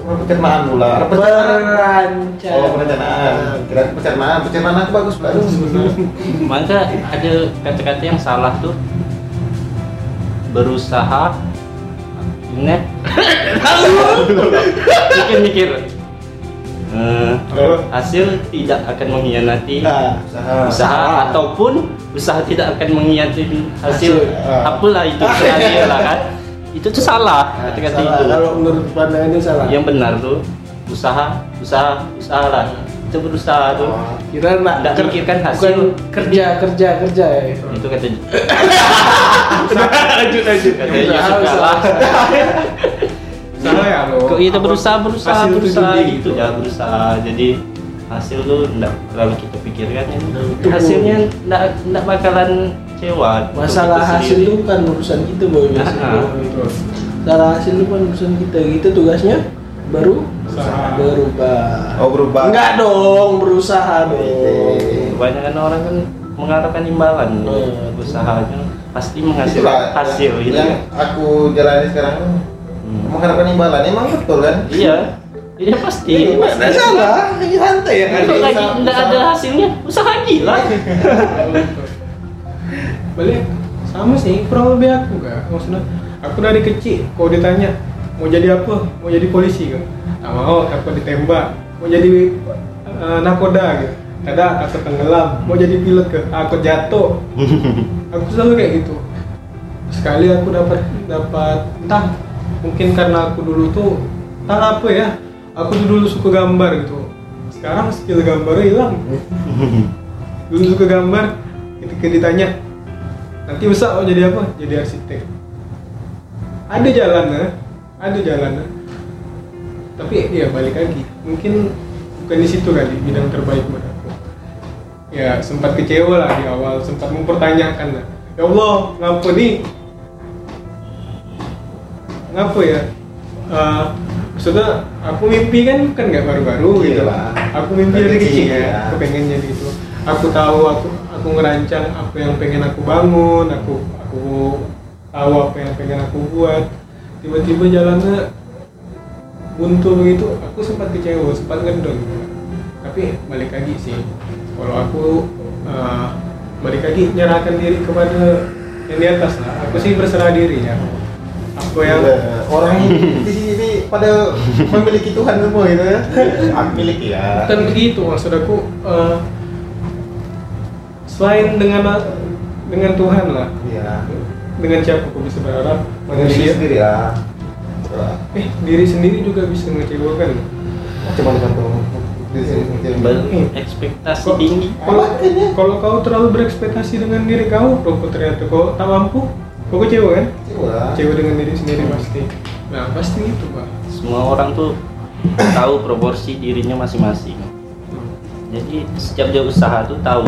pencernaan pula. Perencanaan. Oh perencanaan. Kira pencernaan, pencernaan aku bagus pula tuh maka ada kata-kata yang salah tuh berusaha ingat mikir-mikir Eh, Apa? hasil tidak akan mengkhianati Nah, Usaha. usaha ataupun usaha tidak akan mengkhianati hasil Hasil, ah. apalah itu hasil lah kan itu tuh salah kata-kata salah. itu Kalau menurut pandangan ini salah. yang benar tuh usaha usaha usaha lah itu berusaha tuh Oh. Kira enggak Nggak mikirkan hasil. bukan kerja kerja kerja ya. itu kata lanjut lanjut. kata Yusuf kalah salah ya lo kok kita berusaha berusaha berusaha jadi gitu ya berusaha jadi hasil tuh enggak terlalu kita pikirkan ya hasilnya enggak enggak bakalan kecewa Masalah kita hasil sendiri. itu bukan urusan kita boy biasanya. Ah, Masalah hasil itu bukan urusan kita. Kita tugasnya baru Usaha. berubah. Oh berubah. Enggak dong, berusaha dong. kebanyakan orang kan mengharapkan imbalan Hmm. usahanya pasti menghasilkan Itulah hasil gitu yang aku jalani sekarang Hmm. mengharapkan imbalan emang betul kan? iya iya pasti Iya, Enggak ada salah, ini santai ya kan. kalau lagi enggak ada hasilnya usaha gila balik sama sih kurang lebih aku enggak maksudnya aku dari kecil kalau ditanya mau jadi apa? Mau jadi polisi kan tak mau takut ditembak. Mau jadi eh, nakoda gitu tidak takut tenggelam. Mau jadi pilot ke? Aku jatuh. Aku selalu kayak gitu. Sekali aku dapat dapat entah mungkin karena aku dulu tuh entah apa ya aku tuh dulu suka gambar gitu. Sekarang skill gambarnya hilang. Dulu suka gambar ketika ditanya nanti besar mau jadi apa? Jadi arsitek. Ada jalannya ada jalannya tapi ya balik lagi. Mungkin bukan di situ kali bidang terbaik buat aku. Ya sempat kecewa lah di awal sempat mempertanyakan lah. Ya Allah ngapa nih? Ngapa ya? Eh, maksudnya aku mimpi kan kan nggak baru-baru gitu. Iya lah. aku mimpi Dari kecil, ya. Ya. aku pengen jadi itu aku tahu aku aku ngerancang apa yang pengen aku bangun aku aku tahu apa yang pengen aku buat tiba-tiba jalannya buntu begitu aku sempat kecewa sempat ngedown tapi balik lagi sih kalau aku eh, balik lagi nyerahkan diri kepada yang di atas lah aku sih berserah diri ya apa yang Iya, orang di sini pada memiliki Tuhan semua gitu ya. Aku miliki ya. bukan begitu maksud aku eh, selain dengan dengan Tuhan lah Iya. Dengan siapa aku bisa berharap? Diri manusia sendiri ya. eh diri sendiri juga bisa mengecewakan. Sendiri. berekspektasi Kok- tinggi. kalau kalau kau terlalu berekspektasi dengan diri kau kau ternyata kau tak mampu. Kau kecewa kan? Kecewa. Dengan diri sendiri pasti. Nah pasti itu pak. Semua orang tuh tahu proporsi dirinya masing-masing. Jadi setiap dia usaha tuh tahu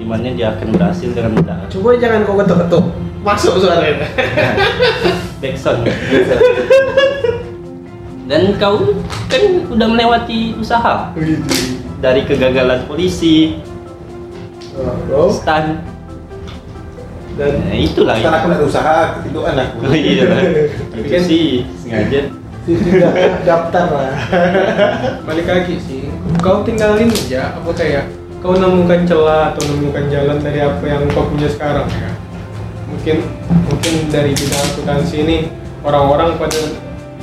di mana dia akan berhasil dengan mudah. Coba jangan kau ketuk-ketuk. Masuk suaranya. backsound dan kau kan udah melewati usaha dari kegagalan polisi Bro. stan Dan nah, itulah Sekarang aku nak usaha, ketiduran aku. oh, iya lah. Tapi itu kan- sih sengaja. Tidak daftar lah. balik lagi sih. Kau tinggalin aja. Apa kayak kau nemukan celah atau nemukan jalan dari apa yang kau punya sekarang ya mungkin mungkin dari bidang akuntansi ini orang-orang pada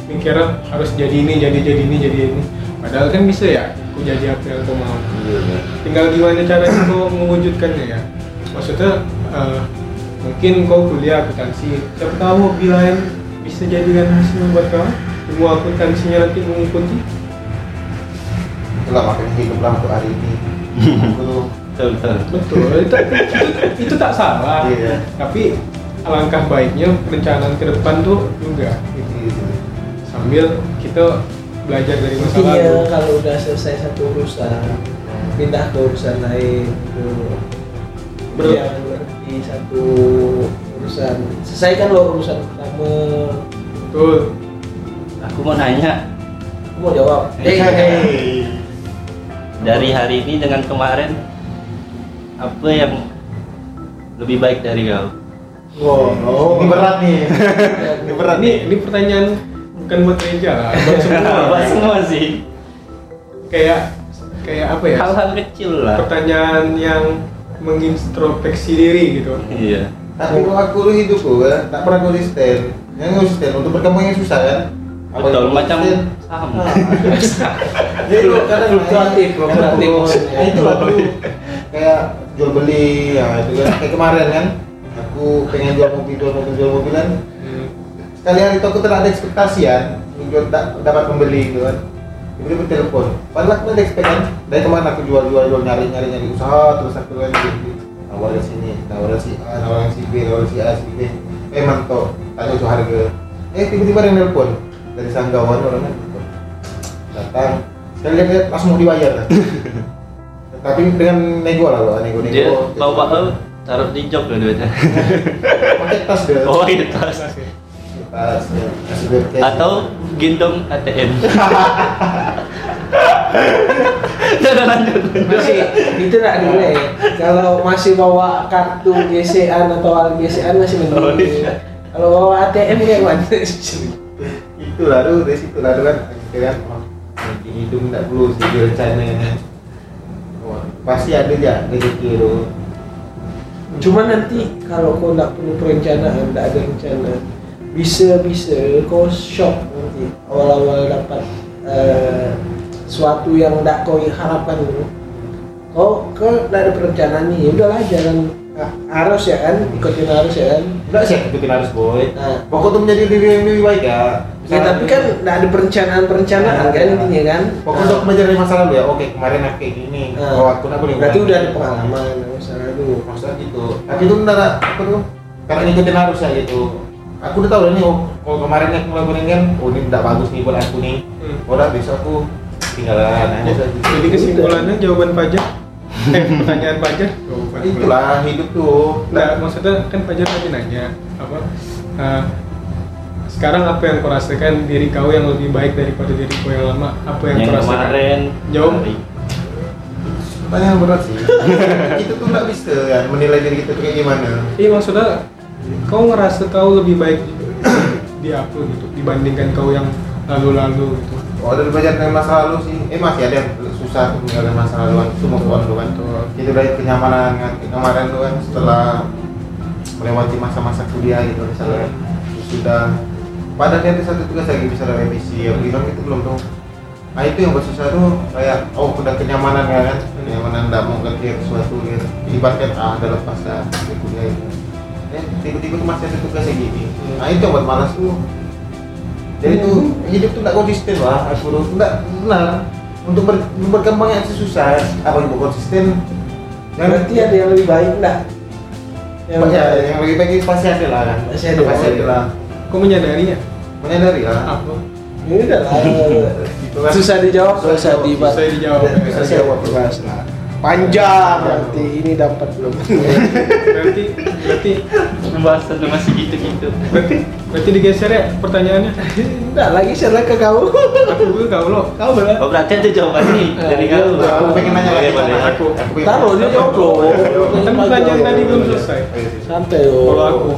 mikir harus jadi ini jadi jadi ini jadi ini. Padahal kan bisa ya aku jadi apa yang kau mau Iya. tinggal gimana caranya kau mewujudkannya ya? Maksudnya eh, mungkin kau kuliah akuntansi. Siapa tahu hobi lain bisa jadikan hasil buat kau ilmu akuntansinya nanti mengikuti Itulah makanya hidup lah untuk hari ini. Aku betul betul betul itu, itu, itu tak salah Iya. tapi alangkah baiknya perencanaan ke depan tuh juga gitu. sambil kita belajar dari masa Intinya lalu kalau udah selesai satu urusan, pindah ke urusan lain gitu. Ber- Jangan berhenti satu urusan. Selesaikan lo urusan pertama. betul aku mau nanya Aku mau jawab. Eh, Hey. dari hari ini dengan kemarin apa yang lebih baik dari kau Wow. Ini berat nih. Ini berat ini ini pertanyaan bukan buat Reja lah buat semua Buat semua sih kayak kayak apa ya hal-hal kecil lah pertanyaan yang mengintrospeksi diri gitu iya Tapi kalau aku dulu hidupku kan, tak pernah konsisten. Yang konsisten untuk berkembang yang susah kan. Apa betul macam saham Ah. Jadi kalau kadang Fluktuatif, fluktuatif. Ya itu lah dulu. Kayak jual beli, ya itu kan. Kayak kemarin kan, aku pengen jual mobil, jual mobil, jual mobilan. Hmm. Sekali hari itu aku tidak ada ekspektasi kan, jual da- dapat pembeli gitu kan. Tiba-tiba telepon. Padahal aku ada ekspek kan. Dari kemarin aku jual, jual, jual, nyari, nyari, nyari usaha terus aku kan. Nawarin sini, nawarin si A, nawarin si B, nawarin si A, si B. Eh mantap, tanya itu harga. Eh tiba-tiba ada nelpon dari Sanggawan orang kan datang sekali lihat langsung mau dibayar kan. Tapi dengan nego lah loh nego nego dia bawa kau taruh di jok lah duitnya pakai tas deh oh iya tas. Tas ya. atau gendong ATM jangan lanjut. Masih itu tidak nilai kalau masih bawa kartu GCan atau al GCan masih Oh, mending iya. kalau bawa ATM kayak mana? Itu lah tuh dari situ lah tuh kan. Akhirnya oh, hidung tidak perlu sih rencana. Wah, pasti ada ya rezeki itu cuma nanti kalau kau tidak perlu perencanaan tidak ada rencana bisa bisa kau shock nanti awal-awal dapat eh, suatu yang tidak kau harapkan dulu kau ke tidak ada perencanaan nih udahlah jalan ah, arus ya kan? Ikutin arus ya kan? Enggak sih ikutin harus boy. Nah. Pokok tuh menjadi diri yang lebih baik ya. Ya, tapi kan nggak ada perencanaan-perencanaan kan intinya kan. pokok untuk belajar dari masa lalu ya. Oke kemarin aku kayak gini Nah. oh aku nak boleh Berarti udah ada pengalaman, usah dulu. maksudnya gitu. Tapi itu enggak apa tuh? Karena ngikutin arus ya gitu. Aku udah tahu nih oh kalau kemarin aku ngelakuin kan oh ini tidak bagus nih buat aku nih. Hmm. oh udah besok aku tinggalan aja saja. jadi kesimpulannya jawaban pajak pertanyaan pajak jawaban itulah hidup tuh. Nggak, maksudnya kan Fajar tadi nanya apa eh, sekarang apa yang kau rasakan diri kau yang lebih baik daripada diri kau yang lama? Apa yang, yang kau rasakan? kemarin. Jawab. hari. pertanyaan berat sih. Itu tuh nggak bisa ya menilai diri kita tuh kayak gimana. Iya maksudnya kau ngerasa kau lebih baik di, apa gitu dibandingkan kau yang lalu-lalu gitu. Oh dari belajar dari masa lalu sih. Eh masih ada yang susah meninggalkan masa lalu kan itu mau tuh kan. Itu dari kenyamanan kan. Kemarin tuh kan setelah melewati masa-masa kuliah gitu misalnya sudah pada dia satu tugas lagi bisa revisi ya bilang itu belum tuh. Nah itu yang buat susah tuh kayak oh udah kenyamanan ya kan? Kenyamanan nggak mau ganti sesuatu gitu. Ibaratkan ah udah lepas dah dari kuliah itu eh tiba-tiba tuh masih ada tugas kayak gini. Nah itu yang buat malas tuh. Jadi tuh hidup tuh nggak konsisten lah aku tuh nggak benar untuk ber, berkembang yang susah apa yang konsisten yang Berarti ada yang lebih baik enggak? yang, ya, yang lebih baik itu pasti ada lah kan Pasti ada. pasti ada lah Kau menyadarinya? menyadari lah Apa? Ini udah lah. Susah dijawab, Susah susah dijawab, susah dijawab. Susah dijawab dibahas lah. Panjang nanti ini dapat belum? Berarti berarti Pembahasan masih gitu-gitu. berarti berarti digeser ya pertanyaannya. Enggak lagi share ke kau. Aku dulu kau lo. Kau lah. Oh berarti ada jawaban nih dari Iya, kamu. iya. aku pengen nanya lagi Aku. Taruh dia jawab loh. Kan pertanyaan tadi belum selesai. Santai loh. Kalau aku,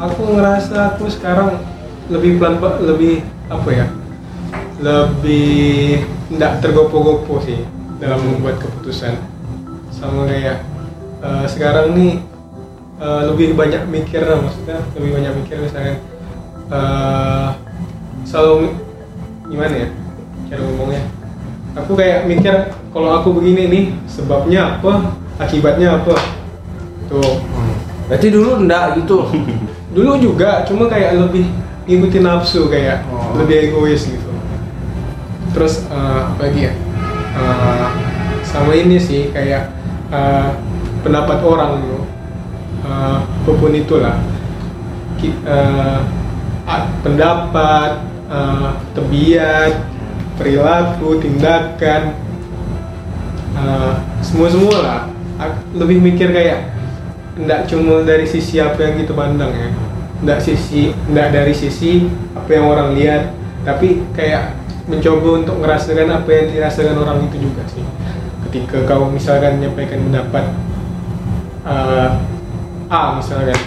aku ngerasa aku sekarang lebih pelan lebih apa ya? Lebih tidak tergopo-gopo sih dalam membuat keputusan. Sama kayak eh, sekarang nih eh, lebih banyak mikir lah, maksudnya lebih banyak mikir misalnya eh, selalu gimana ya cara ngomongnya aku kayak mikir kalau aku begini nih sebabnya apa akibatnya apa tuh Berarti dulu enggak gitu. dulu juga cuma kayak lebih ngikutin nafsu kayak Oh. lebih egois gitu terus eh, apa lagi ya Eh, sama ini sih kayak eh, pendapat orang gitu Eh, apa pun itulah. A- pendapat eh, tebiat perilaku tindakan semua semua lah lebih mikir kayak nggak cuma dari sisi apa yang kita pandang ya. Nggak sisi nggak dari sisi apa yang orang lihat. Tapi kayak mencoba untuk merasakan apa yang dirasakan orang itu juga sih. Ketika kau misalkan menyampaikan pendapat eh, A misalkan.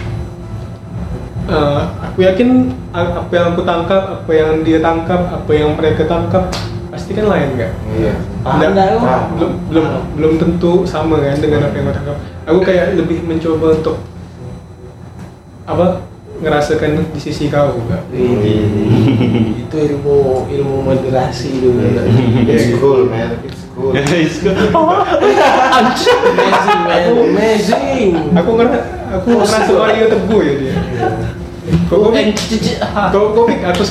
Eh, aku yakin apa yang aku tangkap apa yang dia tangkap apa yang mereka tangkap pasti kan lain kan iya. Paham enggak lu? Paham. belum belum belum tentu sama kan dengan apa yang gue tangkap. Aku kayak lebih mencoba untuk apa ngerasakan di sisi kau juga Wih, itu ilmu ilmu moderasi dulu. it's cool man. It's cool. Amazing man, amazing. aku ngerasa aku ngerasa Mario teguh ya dia. Kau kopik kau kopik aku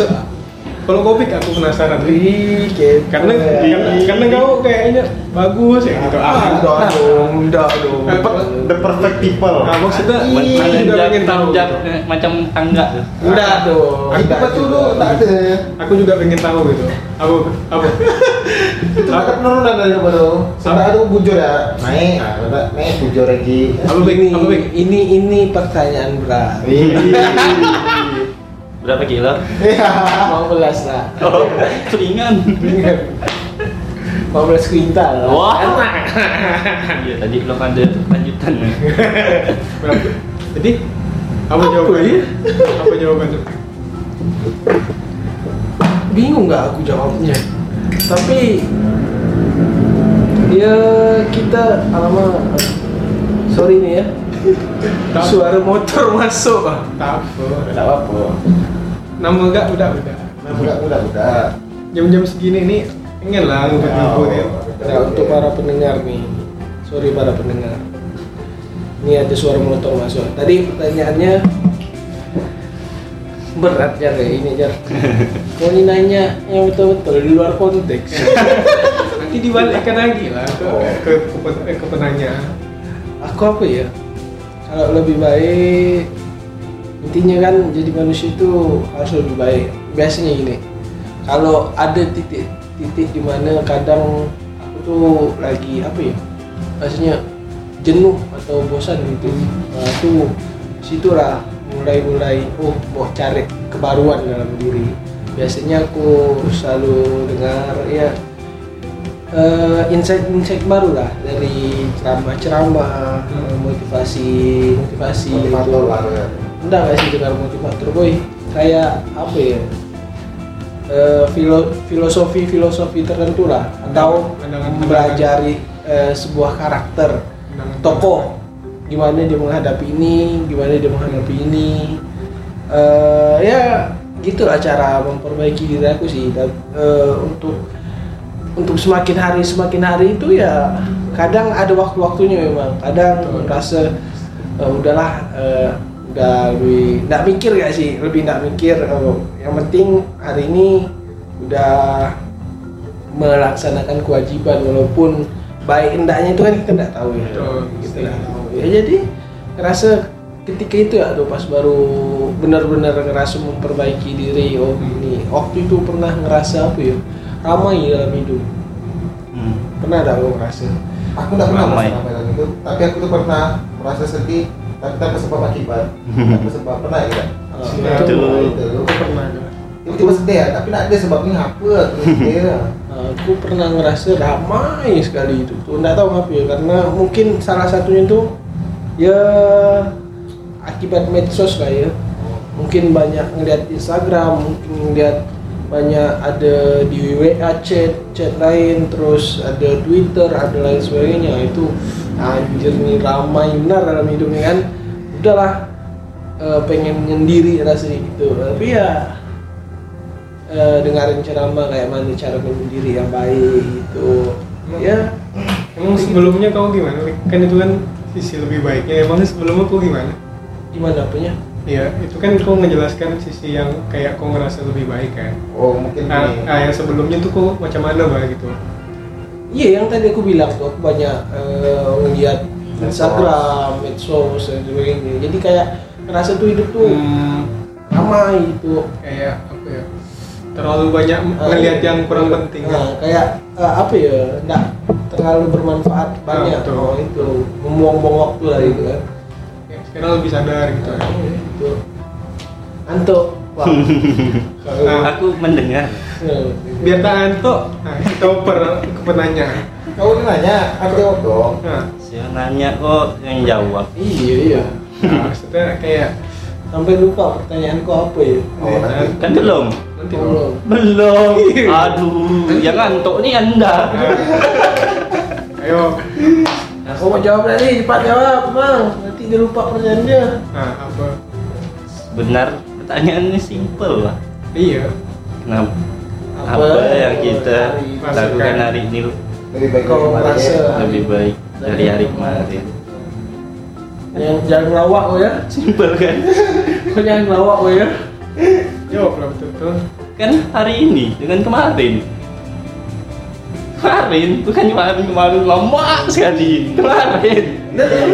kalau kopik aku penasaran Wih, kepo karena ya. karena, kau kayaknya bagus ya gitu Ah, enggak dong, enggak dong. The perfect people nah maksudnya aku juga pengen tahu gitu. eh, macam tangga tuh. Dong. itu enggak betul juga. lu tak ada aku juga pengen tahu gitu apa apa itu kan penurunan dari apa tuh sampai ada bujur ya naik ah udah naik bujur lagi apa Bik? ini, ini ini pertanyaan berat. Berapa kilo? iya 15 lah. Oh, ringan. 15 kuintal. Wah. Iya tadi belum ada lanjutan. Berapa? Jadi apa Apa jawabannya? ya? Apa jawabannya? bingung nggak aku jawabnya tapi ya kita alamak sorry nih ya suara motor masuk ah Tak apa. tidak apa Nama enggak udah udah. nah udah udah udah. Jam-jam segini nih pengen lah ngumpet-ngumpet ya. Nah, untuk para pendengar nih. Sorry para pendengar. Ini ada suara motor masuk tadi pertanyaannya berat ya kayak ini jar. Mau ini nanya yang betul-betul di luar konteks. Nanti dibalikkan lagi lah ke ke, ke, pen- eh, ke penanya. aku apa ya? Kalau lebih baik intinya kan jadi manusia itu harus lebih baik. Biasanya gini kalau ada titik-titik di mana kadang aku tuh lagi apa ya maksudnya jenuh atau bosan gitu. Nah, tuh situlah mulai-mulai oh mau cari kebaruan dalam diri. Biasanya aku selalu dengar ya eh, insight-insight baru lah dari ceramah-ceramah eh, motivasi motivasi. Motivator lah ya enggak nggak sih dengar motivator boy. Kayak apa ya? Eh, filo- filosofi-filosofi tertentu lah. Atau mempelajari eh, sebuah karakter. Tokoh. Gimana dia menghadapi ini gimana dia menghadapi ini. Eh, ya gitulah cara memperbaiki diri aku sih. Dan, eh, untuk untuk semakin hari semakin hari itu ya kadang ada waktu-waktunya memang. Kadang merasa eh, udahlah eh, udah lebih nggak mikir gak sih? Lebih nggak mikir eh, yang penting hari ini udah melaksanakan kewajiban walaupun baik endaknya itu kan kita nggak tahu ya. Kita nggak tahu ya. Jadi ngerasa ketika itu ya tuh pas baru benar-benar ngerasa memperbaiki diri oh ini. Waktu itu pernah ngerasa apa ya? Ramai dalam hidup. Hmm. pernah ada lo ngerasa? Aku nggak pernah Ramai. merasa ramai dalam itu, tapi aku tuh pernah merasa sedih, tapi tanpa sebab akibat. tanpa sebab pernah ya? Sudah. itu Itu, Aku pernah tiba-tiba sedih ya, tapi nggak ada sebabnya apa ya. aku pernah ngerasa ramai sekali itu tuh nggak tahu apa ya karena mungkin salah satunya tuh ya akibat medsos lah ya mungkin banyak ngeliat Instagram mungkin ngeliat banyak ada di WA chat chat lain terus ada Twitter ada lain sebagainya itu anjir nih ramai benar dalam hidupnya kan udahlah eh, pengen menyendiri rasanya gitu tapi ya eh, dengerin ceramah kayak mana cara menyendiri yang baik gitu ya Emang sebelumnya kau gimana? Kan itu kan sisi lebih baiknya. Emang sebelumnya kau gimana? gimana apanya Iya, itu kan kau menjelaskan sisi yang kayak kau ngerasa lebih baik kan. Oh mungkin Nah, nah, yang sebelumnya tuh kau macam mana bah gitu? Iya yang tadi aku bilang tuh aku banyak eh, ngeliat Instagram, medsos dan sebagainya jadi kayak ngerasa tuh hidup tuh Hmm, ramai gitu kayak apa ya? Terlalu banyak Ah, ngelihat yang kurang penting. Nah, kayak eh, apa ya nggak terlalu bermanfaat banyak betul. oh, itu membuang-buang waktu lah gitu kan Ya, sekarang lebih sadar gitu. Nah, itu Anto wah Nah, Aku mendengar. Biar tak antuk, nah, kita oper ke penanya. Kau ini nanya, aku jawab dong. Nah, Saya nanya kok yang jawab. iya iya nah, maksudnya kayak sampai lupa pertanyaanku apa ya Oh, nanti. Kan belum. nanti Belum. Belum. Aduh, yang ngantuk nih Anda. Ayo, Aku mau jawab tadi, cepat jawab, bang. Nanti dia lupa pertanyaan dia. nah apa? Benar, pertanyaannya simpel lah. Iya, Kenapa? Apa yang kita lakukan hari ini Lebih baik dari kemarin merasa- ya. lebih baik dari hari kemarin? Yang jangan ngelawak lo ya. Simpel kan? Kau jangan ngelawak lo ya. jawab lah betul-betul. Kan hari ini dengan kemarin. Kemarin, bukan kemarin kemarin lama sekali. Kemarin.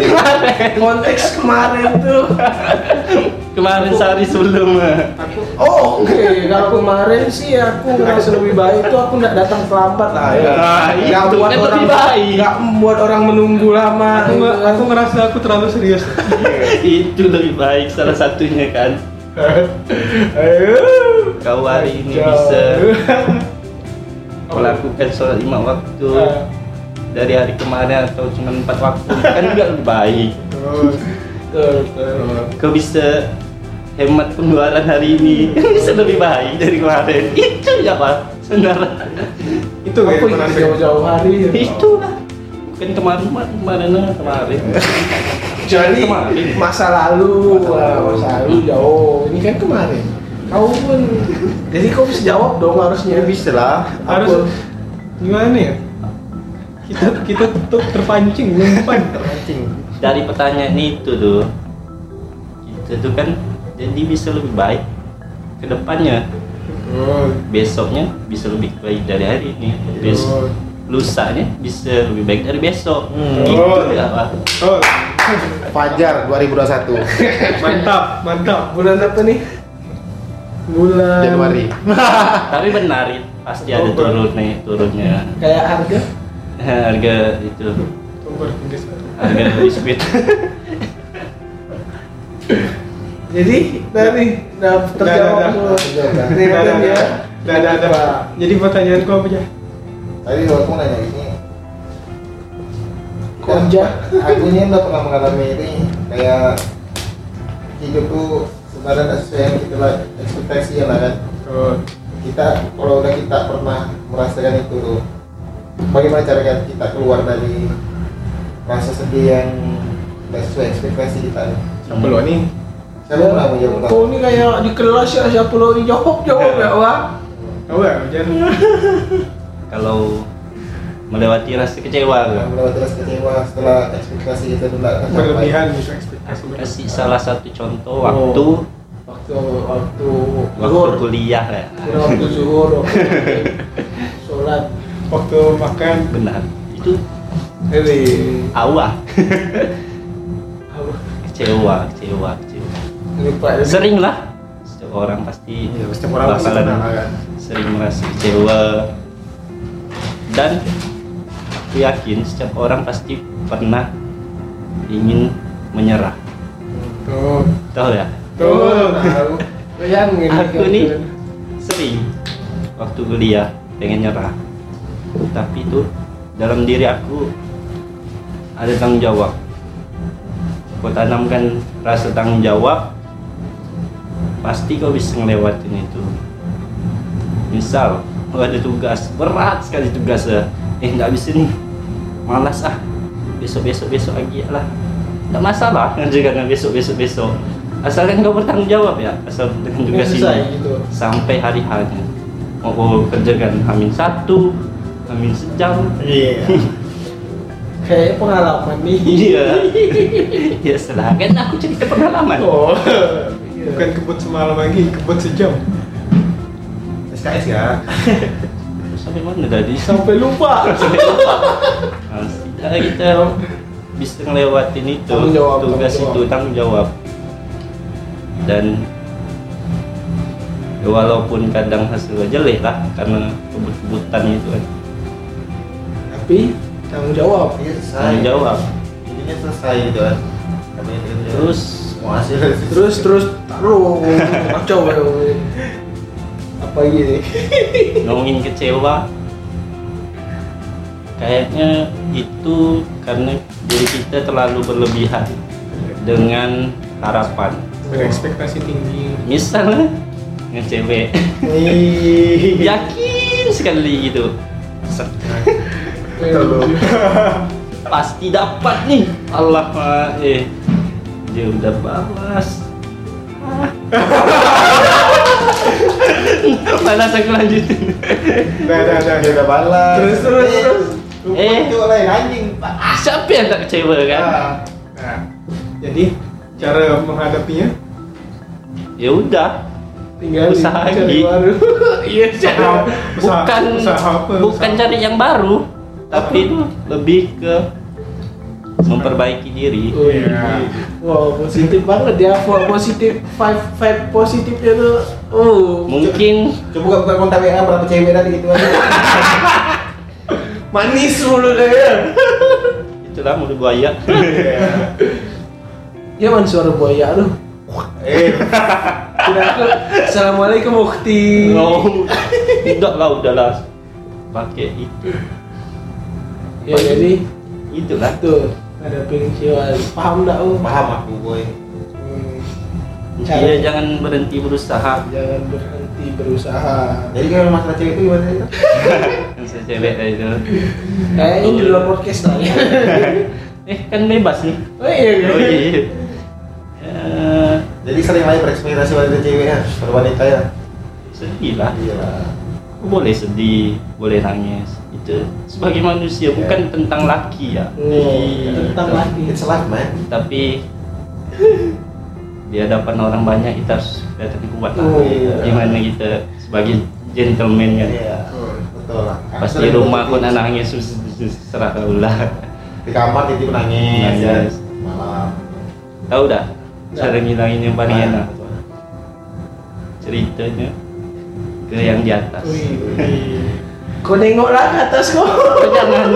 Kemarin. Konteks kemarin tuh. Kemarin sehari sebelum. Aku Oh, oke. Kalau kemarin sih aku ngerasa lebih baik tuh aku nggak datang terlambat lah ya. Nah, Nggak buat kan orang lebih baik. nggak membuat orang menunggu lama. aku gitu nggak kan. aku ngerasa aku terlalu serius. Itu lebih baik salah satunya kan. Ayo. Kau hari ini bisa melakukan sholat lima waktu Ah. dari hari kemarin atau cuma empat waktu kan juga lebih baik. Kau bisa hemat pengeluaran hari ini kan bisa lebih baik dari kemarin. Itu ya pak, sebenarnya. itu itu merasa jauh-jauh hari ya? Itu lah. Bukan kemarin kemarin kemarin lah, kemarin. Jadi Kemarin. masa lalu, wah, masa lalu jauh. Ini kan kemarin. Kau pun, jadi kau bisa jawab dong harusnya. Ya bisa lah. harus gimana ya? Kita kita tuh terpancing, nyimpan. Mancing. Dari pertanyaan itu tuh, kita tuh kan jadi bisa lebih baik ke depannya. Betul. Besoknya bisa lebih baik dari hari ini. Besok lusanya bisa lebih baik dari besok. Hmm. Gitu ya pak. Oh, Fajar 2021 mantap, mantap. Bulan apa nih? Bulan Januari. Tapi benar pasti ada turun nih turunnya Kayak harga? harga itu harga biskuit. Jadi dari udah terjawab dah. Terima kasih ya. dah, dah. Pak. Jadi pertanyaanku apa aja? Tadi aku nanya ini. Koja. Aku ini udah pernah mengalami ini kayak hidup tuh nggak sesuai yang kita lah ekspektasi ya lah kan. Kita kalau udah kita pernah merasakan itu tuh bagaimana cara kita keluar dari rasa sedih yang tidak sesuai ekspektasi kita nih Siapa lo nih? siapa pernah mau jawab Kau ini kayak di kelas ya siapa lo jawab jawab ya wah. Tahu ya, kalau melewati rasa kecewa Nah, melewati rasa kecewa setelah ekspektasi kita tidak tercapai. Berlebihan ekspektasi. salah satu contoh Oh. waktu Waktu waktu waktu zuhur, kuliah ya waktu zuhur, waktu sholat. Waktu makan, benar itu Hei, awah kecewa kecewa kecewa ya. sering lah setiap orang pasti Iya, setiap orang pasti bakalan pernah kan. sering merasa kecewa dan aku yakin setiap orang pasti pernah ingin menyerah. Tuh, tahu ya? Tuh, tahu. Bayangin aku gitu. nih sering waktu kuliah pengen nyerah. Tapi itu dalam diri aku ada tanggung jawab. Kau tanamkan rasa tanggung jawab pasti kau bisa ngelewatin itu. Misal kau ada tugas berat sekali tugasnya. Eh nggak bisa nih malas ah besok besok besok lagi lah nggak masalah ngerjakan besok besok besok asalkan kau bertanggung jawab ya asal dengan tugas Selesai ini gitu. sampai hari hanya mau kau kerjakan hamin satu hamin sejam Iya. Kayak pengalaman nih. iya ya setelah kan aku cerita pengalaman Oh. bukan kebut semalam lagi, kebut sejam. SKS ya. Sampai mana tadi Sampai lupa. Nah, setidaknya kita bisa ngelewatin itu Tanggung jawab, tugas tanggung itu tanggung jawab dan ya walaupun kadang hasilnya jelek lah karena kebut-kebutan itu kan Tapi tanggung jawab. Iya selesai. tanggung jawab Intinya selesai gitu kan. Itu terus mau hasil dari situ. Terus terus taruh kacau ya. Apa gini? ngomongin kecewa kayaknya itu karena diri kita terlalu berlebihan dengan harapan Berekspektasi tinggi. misalnya ngecewek Nih. yakin sekali gitu pasti dapat nih Allah Pak. eh dia udah balas Malas aku lanjutin Dah, dah, dah. Dia udah balas. Terus, terus, terus. Eh. Eh, itu lain anjing, siapa yang tak kecewa kan Ah. Nah, jadi cara menghadapinya ya udah Tinggal Usaha cari lagi. baru. Iya, usaha, bukan usaha apa? bukan Usaha- cari yang baru tapi itu lebih ke memperbaiki diri Oh, Iya. Wow, positif banget ya. Wow, positif five five positifnya tuh. Oh, mungkin Coba buka kontak WA berapa cewek tadi gitu kan. manis mulu deh ya. itulah mulut buaya Ya man suara buaya aduh. Eh. Assalamualaikum Ukti. oh, udah lah udahlah pakai itu Ya jadi itulah tuh ada pensiun paham enggak oh? paham aku, boy. Hmm, intinya jangan berhenti berusaha jangan berhenti berusaha. Jadi kalau masalah cewek itu gimana itu? yang saya cewek itu Eh ini di luar podcast lah ya. eh kan bebas nih Oh iya. oh iya Eh, Jadi sering lain berekspektasi wanita cewek ya, pada wanita ya. sedih lah Iya boleh sedih boleh nangis itu sebagai manusia bukan tentang laki ya Oh, tentang lagi. It's life, man. tapi di hadapan orang banyak kita harus kelihatan kuat lah Oh, iya. gimana kita sebagai gentleman kan Iya. Betul lah. pas di rumah pun anak nangis serah kau lah Di kamar tidur nangis, ya. Nangis. Malam. tahu dah cara ngilangin yang paling Nah. enak ceritanya ke yang di atas Wih. Kau nengoklah ke atas kau. Kau jangan.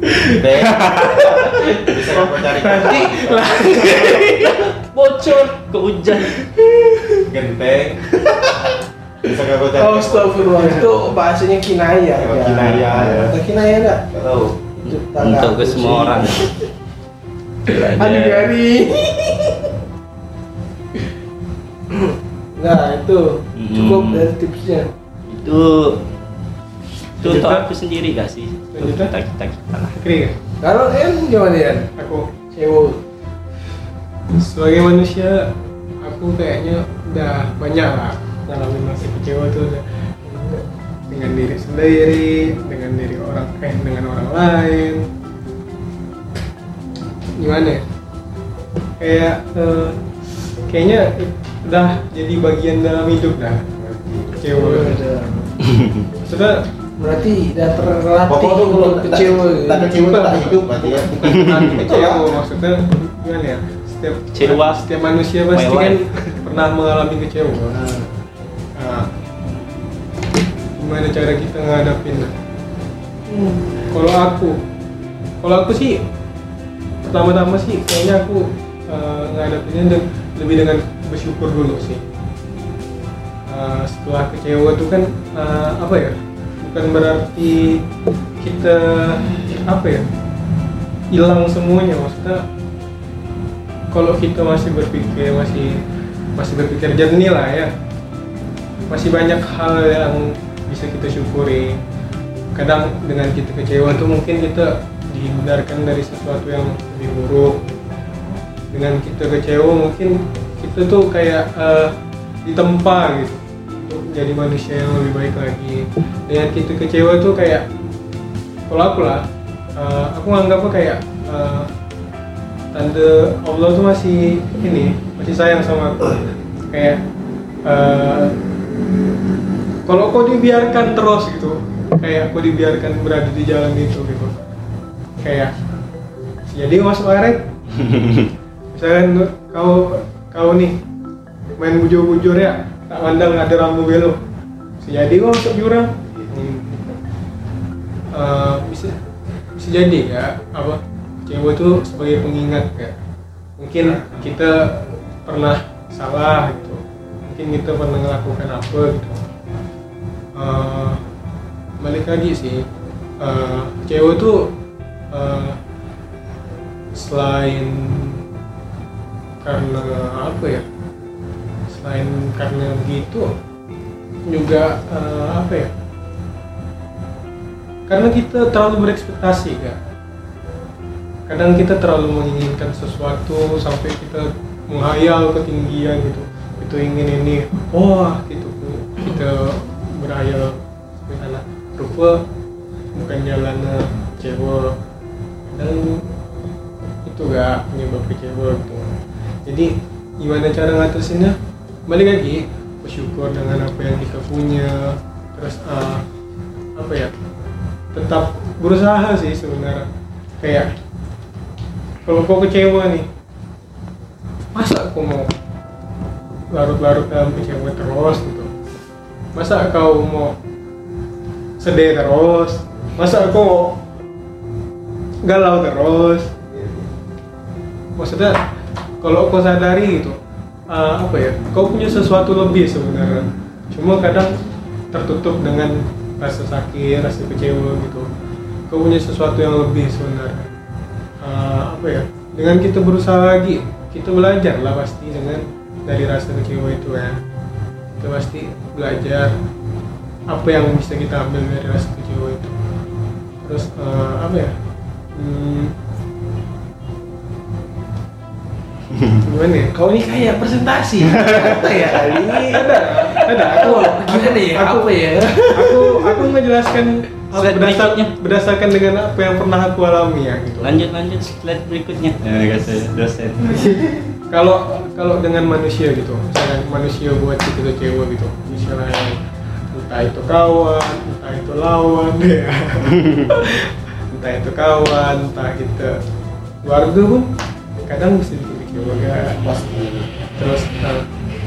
Bisa kau cari Nanti lah. bocor ke hujan genteng. Bisa kau cari. Oh, astagfirullah itu bahasanya kinaya. Oh, ya. kinaya, ya. Ada kinaya enggak? Gak tahu. untuk ke semua orang Aduh Gary. Nah itu Hmm. cukup dari tipsnya itu itu untuk aku sendiri gak sih? Untuk kita kita kita lah kalau em gimana ya Aku cewek sebagai manusia aku kayaknya udah banyak lah ngalamin masa kecewa tuh. Udah dengan diri sendiri dengan diri orang eh dengan orang lain. Gimana ya? Kayak eh, kayaknya udah jadi bagian dalam hidup dah. Kecewa. Maksudnya berarti udah terlatih Pokoknya tuh kalau kecewa tak- tak kecewa itu tak hidup berarti ya. Kecewa. maksudnya gimana ya? Setiap Kecewa. setiap manusia pasti kan life. pernah mengalami kecewa. Nah, gimana cara kita ngadapin? Kalau aku kalau aku sih pertama-tama sih kayaknya aku eh, ngadapinnya de- lebih dengan bersyukur dulu sih. Eh, setelah kecewa itu kan eh, apa ya bukan berarti kita apa ya hilang semuanya. Maksudnya kalau kita masih berpikir masih masih berpikir jernih lah ya. Masih banyak hal yang bisa kita syukuri. Kadang dengan kita kecewa tuh mungkin kita dihindarkan dari sesuatu yang lebih buruk. Dengan kita kecewa mungkin kita tuh kayak eh, ditempa gitu jadi manusia yang lebih baik lagi. Dengan kita kecewa tuh kayak kalau aku lah. Eh, aku nganggapnya kayak eh, tanda Allah tuh masih ini masih sayang sama aku. Kayak eh, kalau kau dibiarkan terus gitu kayak kau dibiarkan berada di jalan itu gitu. Kayak jadi masuk aret misalkan kau kau nih main bujur-bujur ya tak pandang ada rambu belok. Jadi kau masuk jurang. Eh, bisa bisa jadi ya apa cewek itu sebagai pengingat ya. Mungkin kita pernah salah gitu. Mungkin kita pernah melakukan apa gitu. Eh, balik lagi sih eh, cewek tuh eh, selain karena apa ya selain karena begitu juga eh, apa ya? Karena kita terlalu berekspektasi kan kadang kita terlalu menginginkan sesuatu sampai kita menghayal ketinggian gitu. Itu ingin ini wah gitu. Kita berhayal. Sana rupa bukan jalannya cewek dan itu gak penyebab kecewa gitu. Jadi gimana cara ngatasinnya balik lagi. Bersyukur dengan apa yang kita punya. Terus eh, apa ya? Tetap berusaha sih sebenarnya. Kayak kalau kau kecewa nih masa aku mau larut-larut dalam kecewa terus gitu? Masa kau mau sedih terus? Masa aku mau galau terus? Maksudnya kalau kau sadari gitu eh, apa ya? Kau punya sesuatu lebih sebenarnya. Cuma kadang tertutup dengan rasa sakit rasa kecewa gitu. Kau punya sesuatu yang lebih sebenarnya. Eh, apa ya? Dengan kita berusaha lagi kita belajar lah pasti dengan dari rasa kecewa itu ya. Kita pasti belajar apa yang bisa kita ambil dari rasa kecewa itu. Terus eh, apa ya? Hmm, gimana ya? Kau ini kayak presentasi. Apa ya? Kali ada ada. Aku gimana ya? aku apa ya? aku aku menjelaskan apa- Slide berdasar- berikutnya. berdasarkan dengan apa yang pernah aku alami ya gitu. Lanjut lanjut. Slide berikutnya. Ya kata dosen. Kalau kalau dengan manusia gitu misalnya manusia buat kita kecewa gitu. Misalnya entah itu kawan entah itu lawan ya. Entah itu kawan entah kita keluarga pun kadang bisa kan Pasti. terus eh,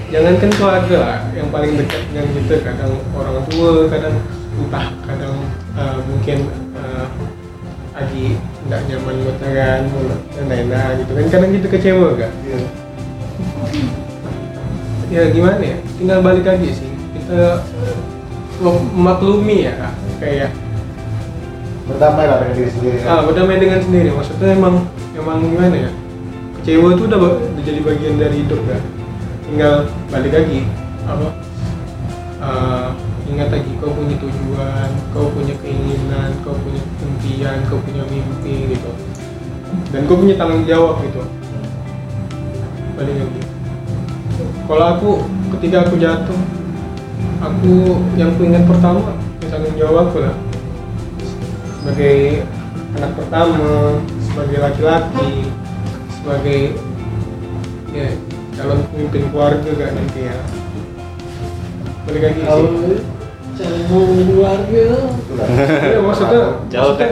jangankan keluarga lah yang paling dekat dengan kita kadang orang tua kadang entah kadang eh, mungkin eh, lagi nggak nyaman buat kan dan lain-lain gitu kan kadang kita kecewa gak Iya. ya gimana ya tinggal balik lagi sih kita mem- memaklumi ya Kak. kayak Berdamai lah dengan diri sendiri. ya. ah berdamai dengan sendiri maksudnya emang emang gimana ya kecewa itu udah, udah jadi bagian dari hidup kan tinggal balik lagi. Apa? Eh, ingat lagi kau punya tujuan kau punya keinginan kau punya impian kau punya mimpi gitu. Dan kau punya tanggung jawab gitu. Paling lagi. Kalau aku ketika aku jatuh aku yang ku ingat pertama ya tanggung jawabku lah. Sebagai anak pertama sebagai laki-laki sebagai ya calon pemimpin keluarga gak nanti ya balik lagi Kalau sih calon keluarga. Itulah. ya, maksudnya Jauh, maksudnya, kan?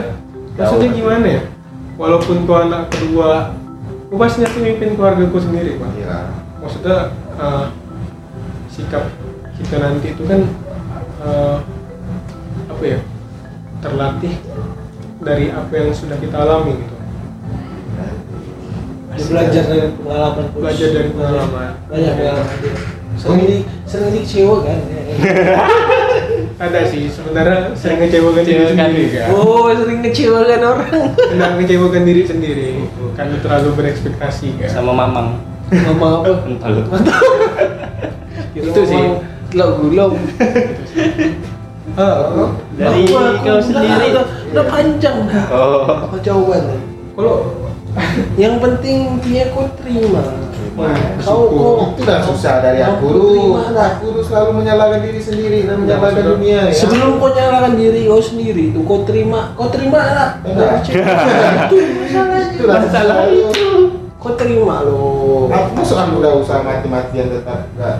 maksudnya gimana ya walaupun kau anak kedua pasti nanti mimpin keluarga kau sendiri pak Iya. maksudnya eh, sikap kita nanti itu kan eh, apa ya terlatih dari apa yang sudah kita alami gitu belajar dari pengalaman Coach. belajar dari pengalaman Banyak pengalaman dia. Sering di sering dikecewa kan. ada sih sebenarnya sering ngecewakan diri sendiri kan Oh, sering ngecewakan orang. Sedang ngecewakan diri sendiri karena terlalu berekspektasi kan sama mamang Ngomong apa? entah Itu sih. Telok gulung. Dari kau sendiri. Udah, udah panjang dah. oh Apa jawaban? kalau Yang penting dia kau terima. Kau bersyukur. kau Itu dah susah dari aku lah. Aku dulu selalu menyalahkan diri sendiri dan menyalahkan maksudnya- dunia ya. Sebelum kau nyalakan diri kau sendiri itu kau terima, kau terima lah. Enggak. Itu masalahnya. Itulah Masalah itu. Kau terima loh. Aku masuk aku udah usaha mati-matian tetap enggak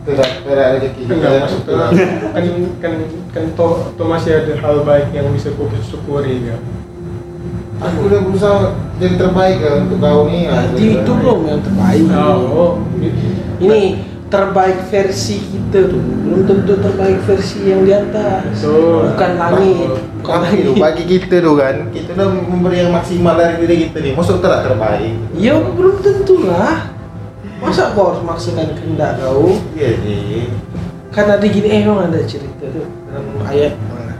tidak tidak rezeki kita. maksudnya kan kan kan toh, toh masih ada hal baik yang bisa kau syukuri kan Aku udah berusaha jadi terbaik ya untuk kau nih. ya. Nanti itu belum yang terbaik. oh Ini terbaik versi kita tuh belum tentu terbaik versi yang di atas. Bukan langit, bukan Tapi langit. tuh, bagi kita tuh kan, kita udah memberi yang maksimal dari diri kita nih. Maksud tidak terbaik. Ya belum tentu lah. Masa kau harus maksakan kehendak kau? Iya sih. Kan ada gini, eh memang ada cerita tuh dalam ayat mana?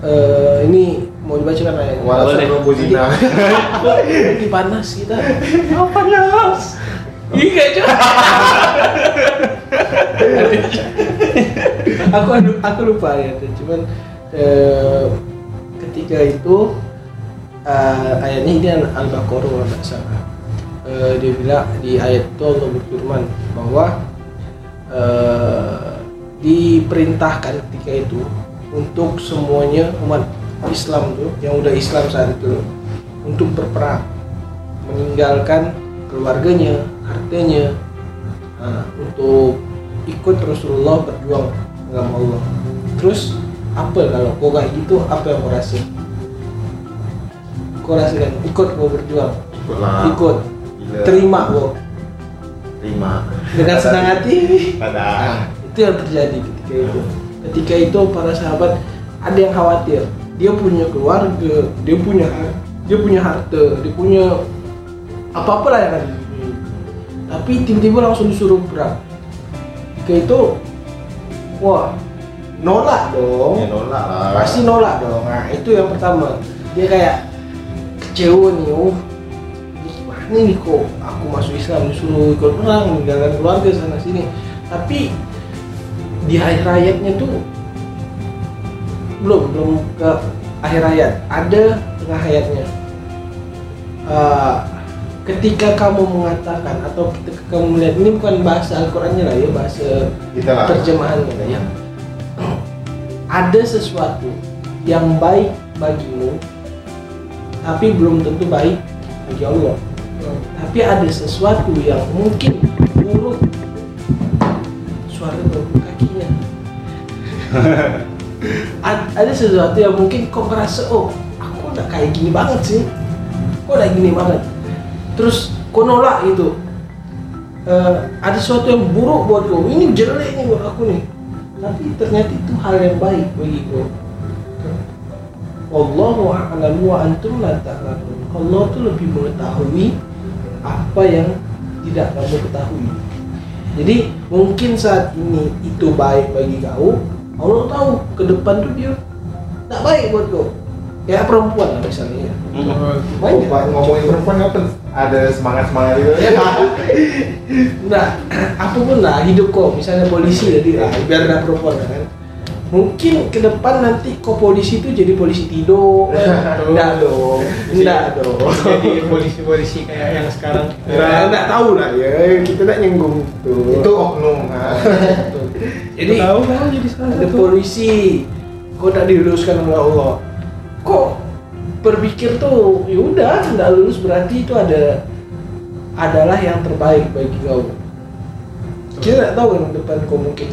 Eh, ini mau dibacakan ayat. Walau Boleh. sebelum buzina. Lagi panas kita. Oh panas. Iya cuy. aku adu- aku lupa ya, cuman eh, ketika itu eh, ayatnya ini Al- Al-Baqarah kalau nggak salah. Eh, dia bilang di ayat itu Allah berfirman bahwa eh, diperintahkan ketika itu untuk semuanya umat Islam tuh yang udah Islam saat itu untuk berperang meninggalkan keluarganya hartanya nah, untuk ikut Rasulullah berjuang dengan Allah terus apa kalau kau kayak gitu apa yang kau rasa kau rasakan ikut kau berjuang Ikutlah. ikut Gila. terima kau Terima. dengan senang hati Pada. Nah, itu yang terjadi ketika itu. Ketika itu para sahabat ada yang khawatir. Dia punya keluarga, dia punya dia punya harta, dia punya apa-apa lah yang ada. Tapi tiba-tiba langsung disuruh perang. Ketika itu, wah, nolak dong. Ya nolak lah. Pasti nolak dong. Nah, itu yang pertama. Dia kayak kecewa nih, oh gimana nih kok aku masuk Islam disuruh ikut perang meninggalkan keluarga sana sini. Tapi di akhir ayatnya tuh belum belum ke akhir ayat. Ada tengah ayatnya. Eh, ketika kamu mengatakan atau ketika kamu melihat ini bukan bahasa Al-Qur'annya lah ya bahasa Kita lah. terjemahannya ya ada sesuatu yang baik bagimu tapi belum tentu baik bagi Allah tapi ada sesuatu yang mungkin buruk suara baru kakinya ada sesuatu yang mungkin kau merasa oh aku udah kayak gini banget sih. Kok udah gini banget. Terus kau nolak gitu. Eh, ada sesuatu yang buruk buat kau. Ini jelek nih buat aku nih tapi ternyata itu hal yang baik bagi kau. Wallahu a'lamu wa antum la. Allah tuh lebih mengetahui apa yang tidak kamu ketahui. Jadi mungkin saat ini itu baik bagi kau, Allah tahu ke depan tuh dia tak baik buat kau. Kayak perempuan lah misalnya. ya. Hmm. Banyak. Ngomong- ngomongin perempuan apa ada semangat semangat itu Nah, apa pun lah hidup kok, misalnya polisi jadi lah, biar ada perempuan kan. Mungkin ke depan nanti kok polisi itu jadi polisi tidur, enggak dong, enggak dong. jadi polisi-polisi kayak yang sekarang Ya, enggak tahu lah ya, kita enggak nyenggung tuh. itu oknum nah. Jadi tahu kan jadi salah satu polisi, kok tidak diluluskan oleh Allah. Kok berpikir tuh, ya udah nggak lulus berarti itu ada adalah yang terbaik bagi kau. Kita nggak tahu kan depan kau mungkin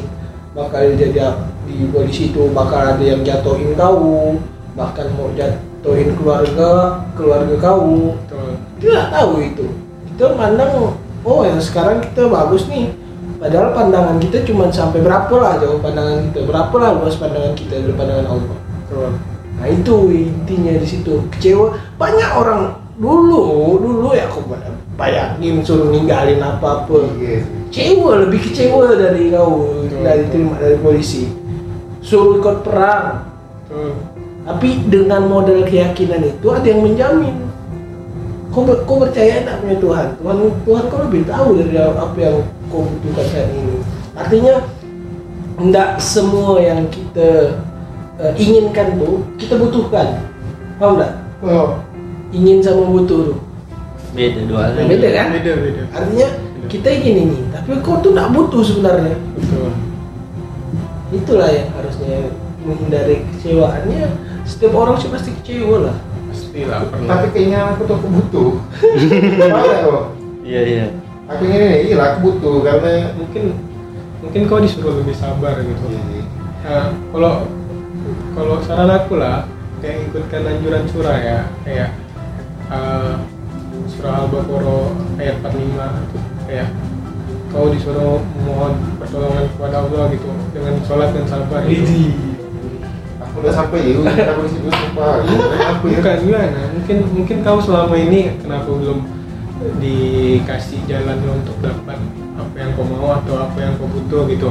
bakal jadi di polisi itu bakal ada yang jatuhin kau, bahkan mau jatuhin keluarga keluarga kau. Betul. Kita nggak tahu itu. Kita mandang, oh yang sekarang kita bagus nih. Padahal pandangan kita cuma sampai berapa lah jauh pandangan kita, berapa lah luas pandangan kita dari pandangan Allah. Nah itu intinya di situ. Kecewa. Banyak orang dulu dulu ya aku bayangin suruh ninggalin apa apa kecewa lebih kecewa dari kau dari terima dari polisi. Suruh ikut perang. Betul. tapi dengan model keyakinan itu ada yang menjamin. Kau, kau percaya tak punya Tuhan? Tuhan Tuhan kau lebih tahu dari apa yang kau butuhkan saat ini. Artinya tidak semua yang kita eh, inginkan tuh kita butuhkan. Paham nggak? Oh. Ingin sama butuh tuh beda dua hal. Beda kan? Beda beda. artinya kita ingin ini tapi kau tuh nggak butuh sebenarnya. Betul. itulah yang harusnya menghindari kecewaannya. Setiap orang sih pasti kecewa lah. Pasti lah pernah. tapi kayaknya aku tuh aku butuh. Iya iya aku ini iya aku butuh karena mungkin mungkin kau disuruh lebih sabar gitu. Iya sih. Nah, kalau kalau saran aku lah kayak ikutkan anjuran surah ya kayak eh, surah al-baqarah ayat 45 itu kayak kau disuruh mohon pertolongan kepada Allah gitu dengan sholat dan sabar gitu. aku udah sampai ya aku di situ sumpah aku ya bukan gimana mungkin mungkin kau selama ini kenapa belum dikasih jalan untuk dapat apa yang kau mau atau apa yang kau butuh gitu.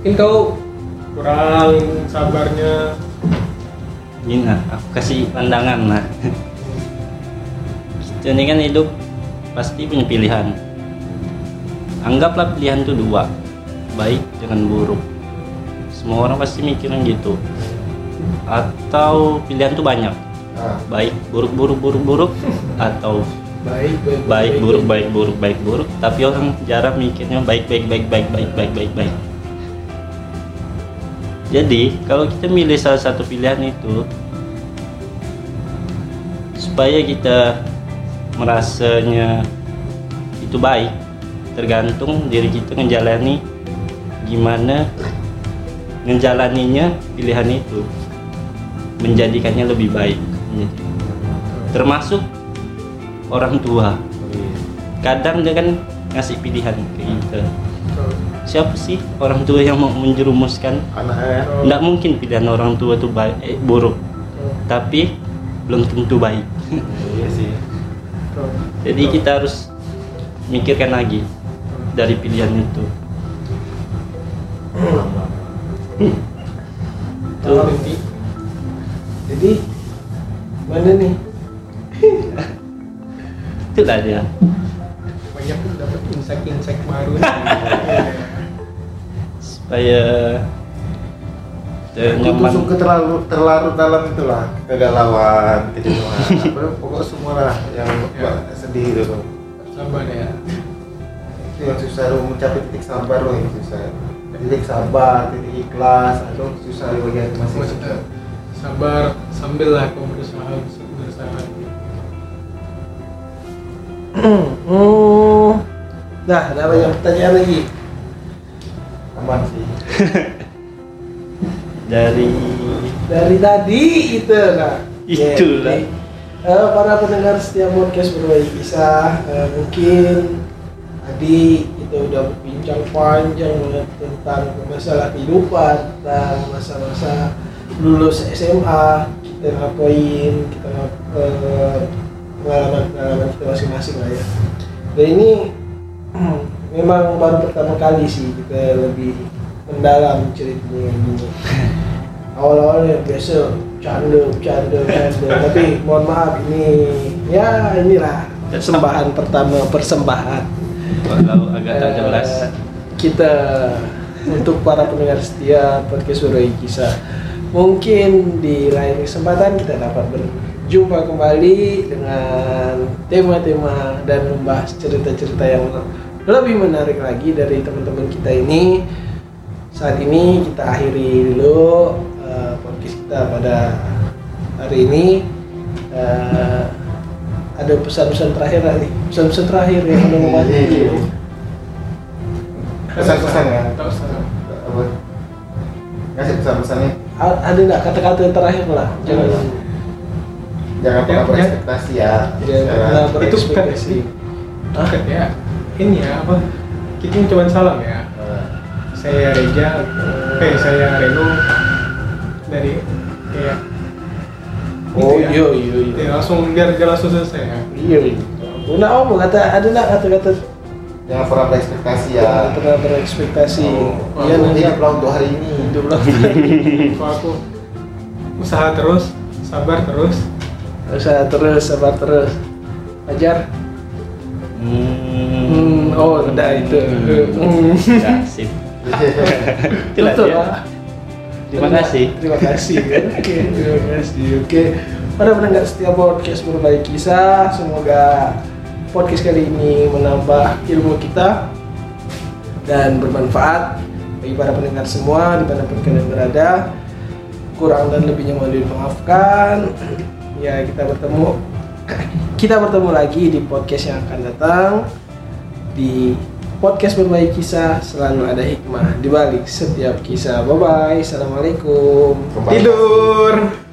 Mungkin kau kurang sabarnya. Ini aku kasih pandangan lah kita ini kan hidup pasti punya pilihan. Anggaplah pilihan itu dua baik dengan buruk. Semua orang pasti mikirin gitu. Atau pilihan tuh banyak ah. baik buruk buruk buruk buruk atau baik baik baik buruk baik buruk baik buruk. Tapi orang jarang mikirnya baik baik baik baik baik baik baik baik. Jadi kalau kita milih salah satu pilihan itu supaya kita merasanya itu baik tergantung diri kita menjalani gimana menjalaninya pilihan itu menjadikannya lebih baik. Termasuk orang tua. Kadang dia kan ngasih pilihan ke kita. Siapa sih orang tua yang mau menjerumuskan? Anaknya nggak mungkin pilihan orang tua itu baik eh, buruk. Tapi belum tentu baik. Iya sih. Jadi kita harus mikirkan lagi dari pilihan itu. Tuh jadi mana nih itulah dia. Banyak dapat insight-insight baru. Supaya nyaman. suka terlalu terlarut dalam itulah kegalauan kejenuhan pokoknya semua lah yang Ya. buat sedih itu. Sabar ya. Itu yang susah lo mencapai titik sabar lo yang susah. Titik sabar titik ikhlas aduh susah di bagian maksudnya sabar sambil lah berusaha berusaha hmm. nah ada banyak pertanyaan lagi aman sih dari dari tadi itu nah Itulah. Jadi, eh, para pendengar setiap podcast berbagi kisah eh, mungkin tadi kita udah berbincang panjang banget tentang masalah kehidupan tentang masa-masa lulus SMA kita ngapain kita ngap- eh, pengalaman-pengalaman kita masing-masing lah ya. Dan ini memang baru pertama kali sih kita lebih mendalam ceritanya ini. Awal-awalnya biasa canda canda canda. Tapi mohon maaf ini ya inilah persembahan pertama persembahan. Kalau agak tak Eh, jelas. kita untuk para pendengar setia podcast Berbagi Kisah mungkin di lain kesempatan kita dapat berjumpa kembali dengan tema-tema dan membahas cerita-cerita yang lebih menarik lagi dari teman-teman kita ini saat ini kita akhiri dulu eh, podcast kita pada hari ini Eh, ada pesan-pesan terakhir nih pesan-pesan terakhir yang mau bantu Pesan-pesan ya? Tak usah. Apa? Kasih pesan-pesannya. Ada nggak kata-kata terakhir lah jangan Jangan pernah Ya, ya. berekspektasi ya. jangan pernah Sekarang. Itu berekspektasi Hah? Bukan ya. Ini ya apa? Kita cuma salam ya. Saya Reja, eh saya Reno dari kayak oh gitu ya. iya iya iya Ya, langsung biar dia langsung selesai ya. iya iya Nah, om kata ada nggak kata-kata Jangan pernah berekspektasi ya. jangan pernah berekspektasi Oh, iya nanti hiduplah untuk hari ini. hidup lah Kalau aku usaha terus, sabar terus. Usaha terus sabar terus ajar Hmm. hmm, oh udah itu hmm. Ya, sip. Itulah Betul dia. lah. Terima kasih. Terima kasih. Oke, terima kasih. Oke. Pada pendengar setiap podcast berbagi kisah, semoga podcast kali ini menambah ilmu kita dan bermanfaat bagi para pendengar semua di mana pun kalian berada. Kurang dan lebihnya mohon dimaafkan. Ya kita bertemu kita bertemu lagi di podcast yang akan datang di podcast berbagi kisah selalu ada hikmah di balik setiap kisah. Bye bye. Assalamualaikum. Kembali. Tidur.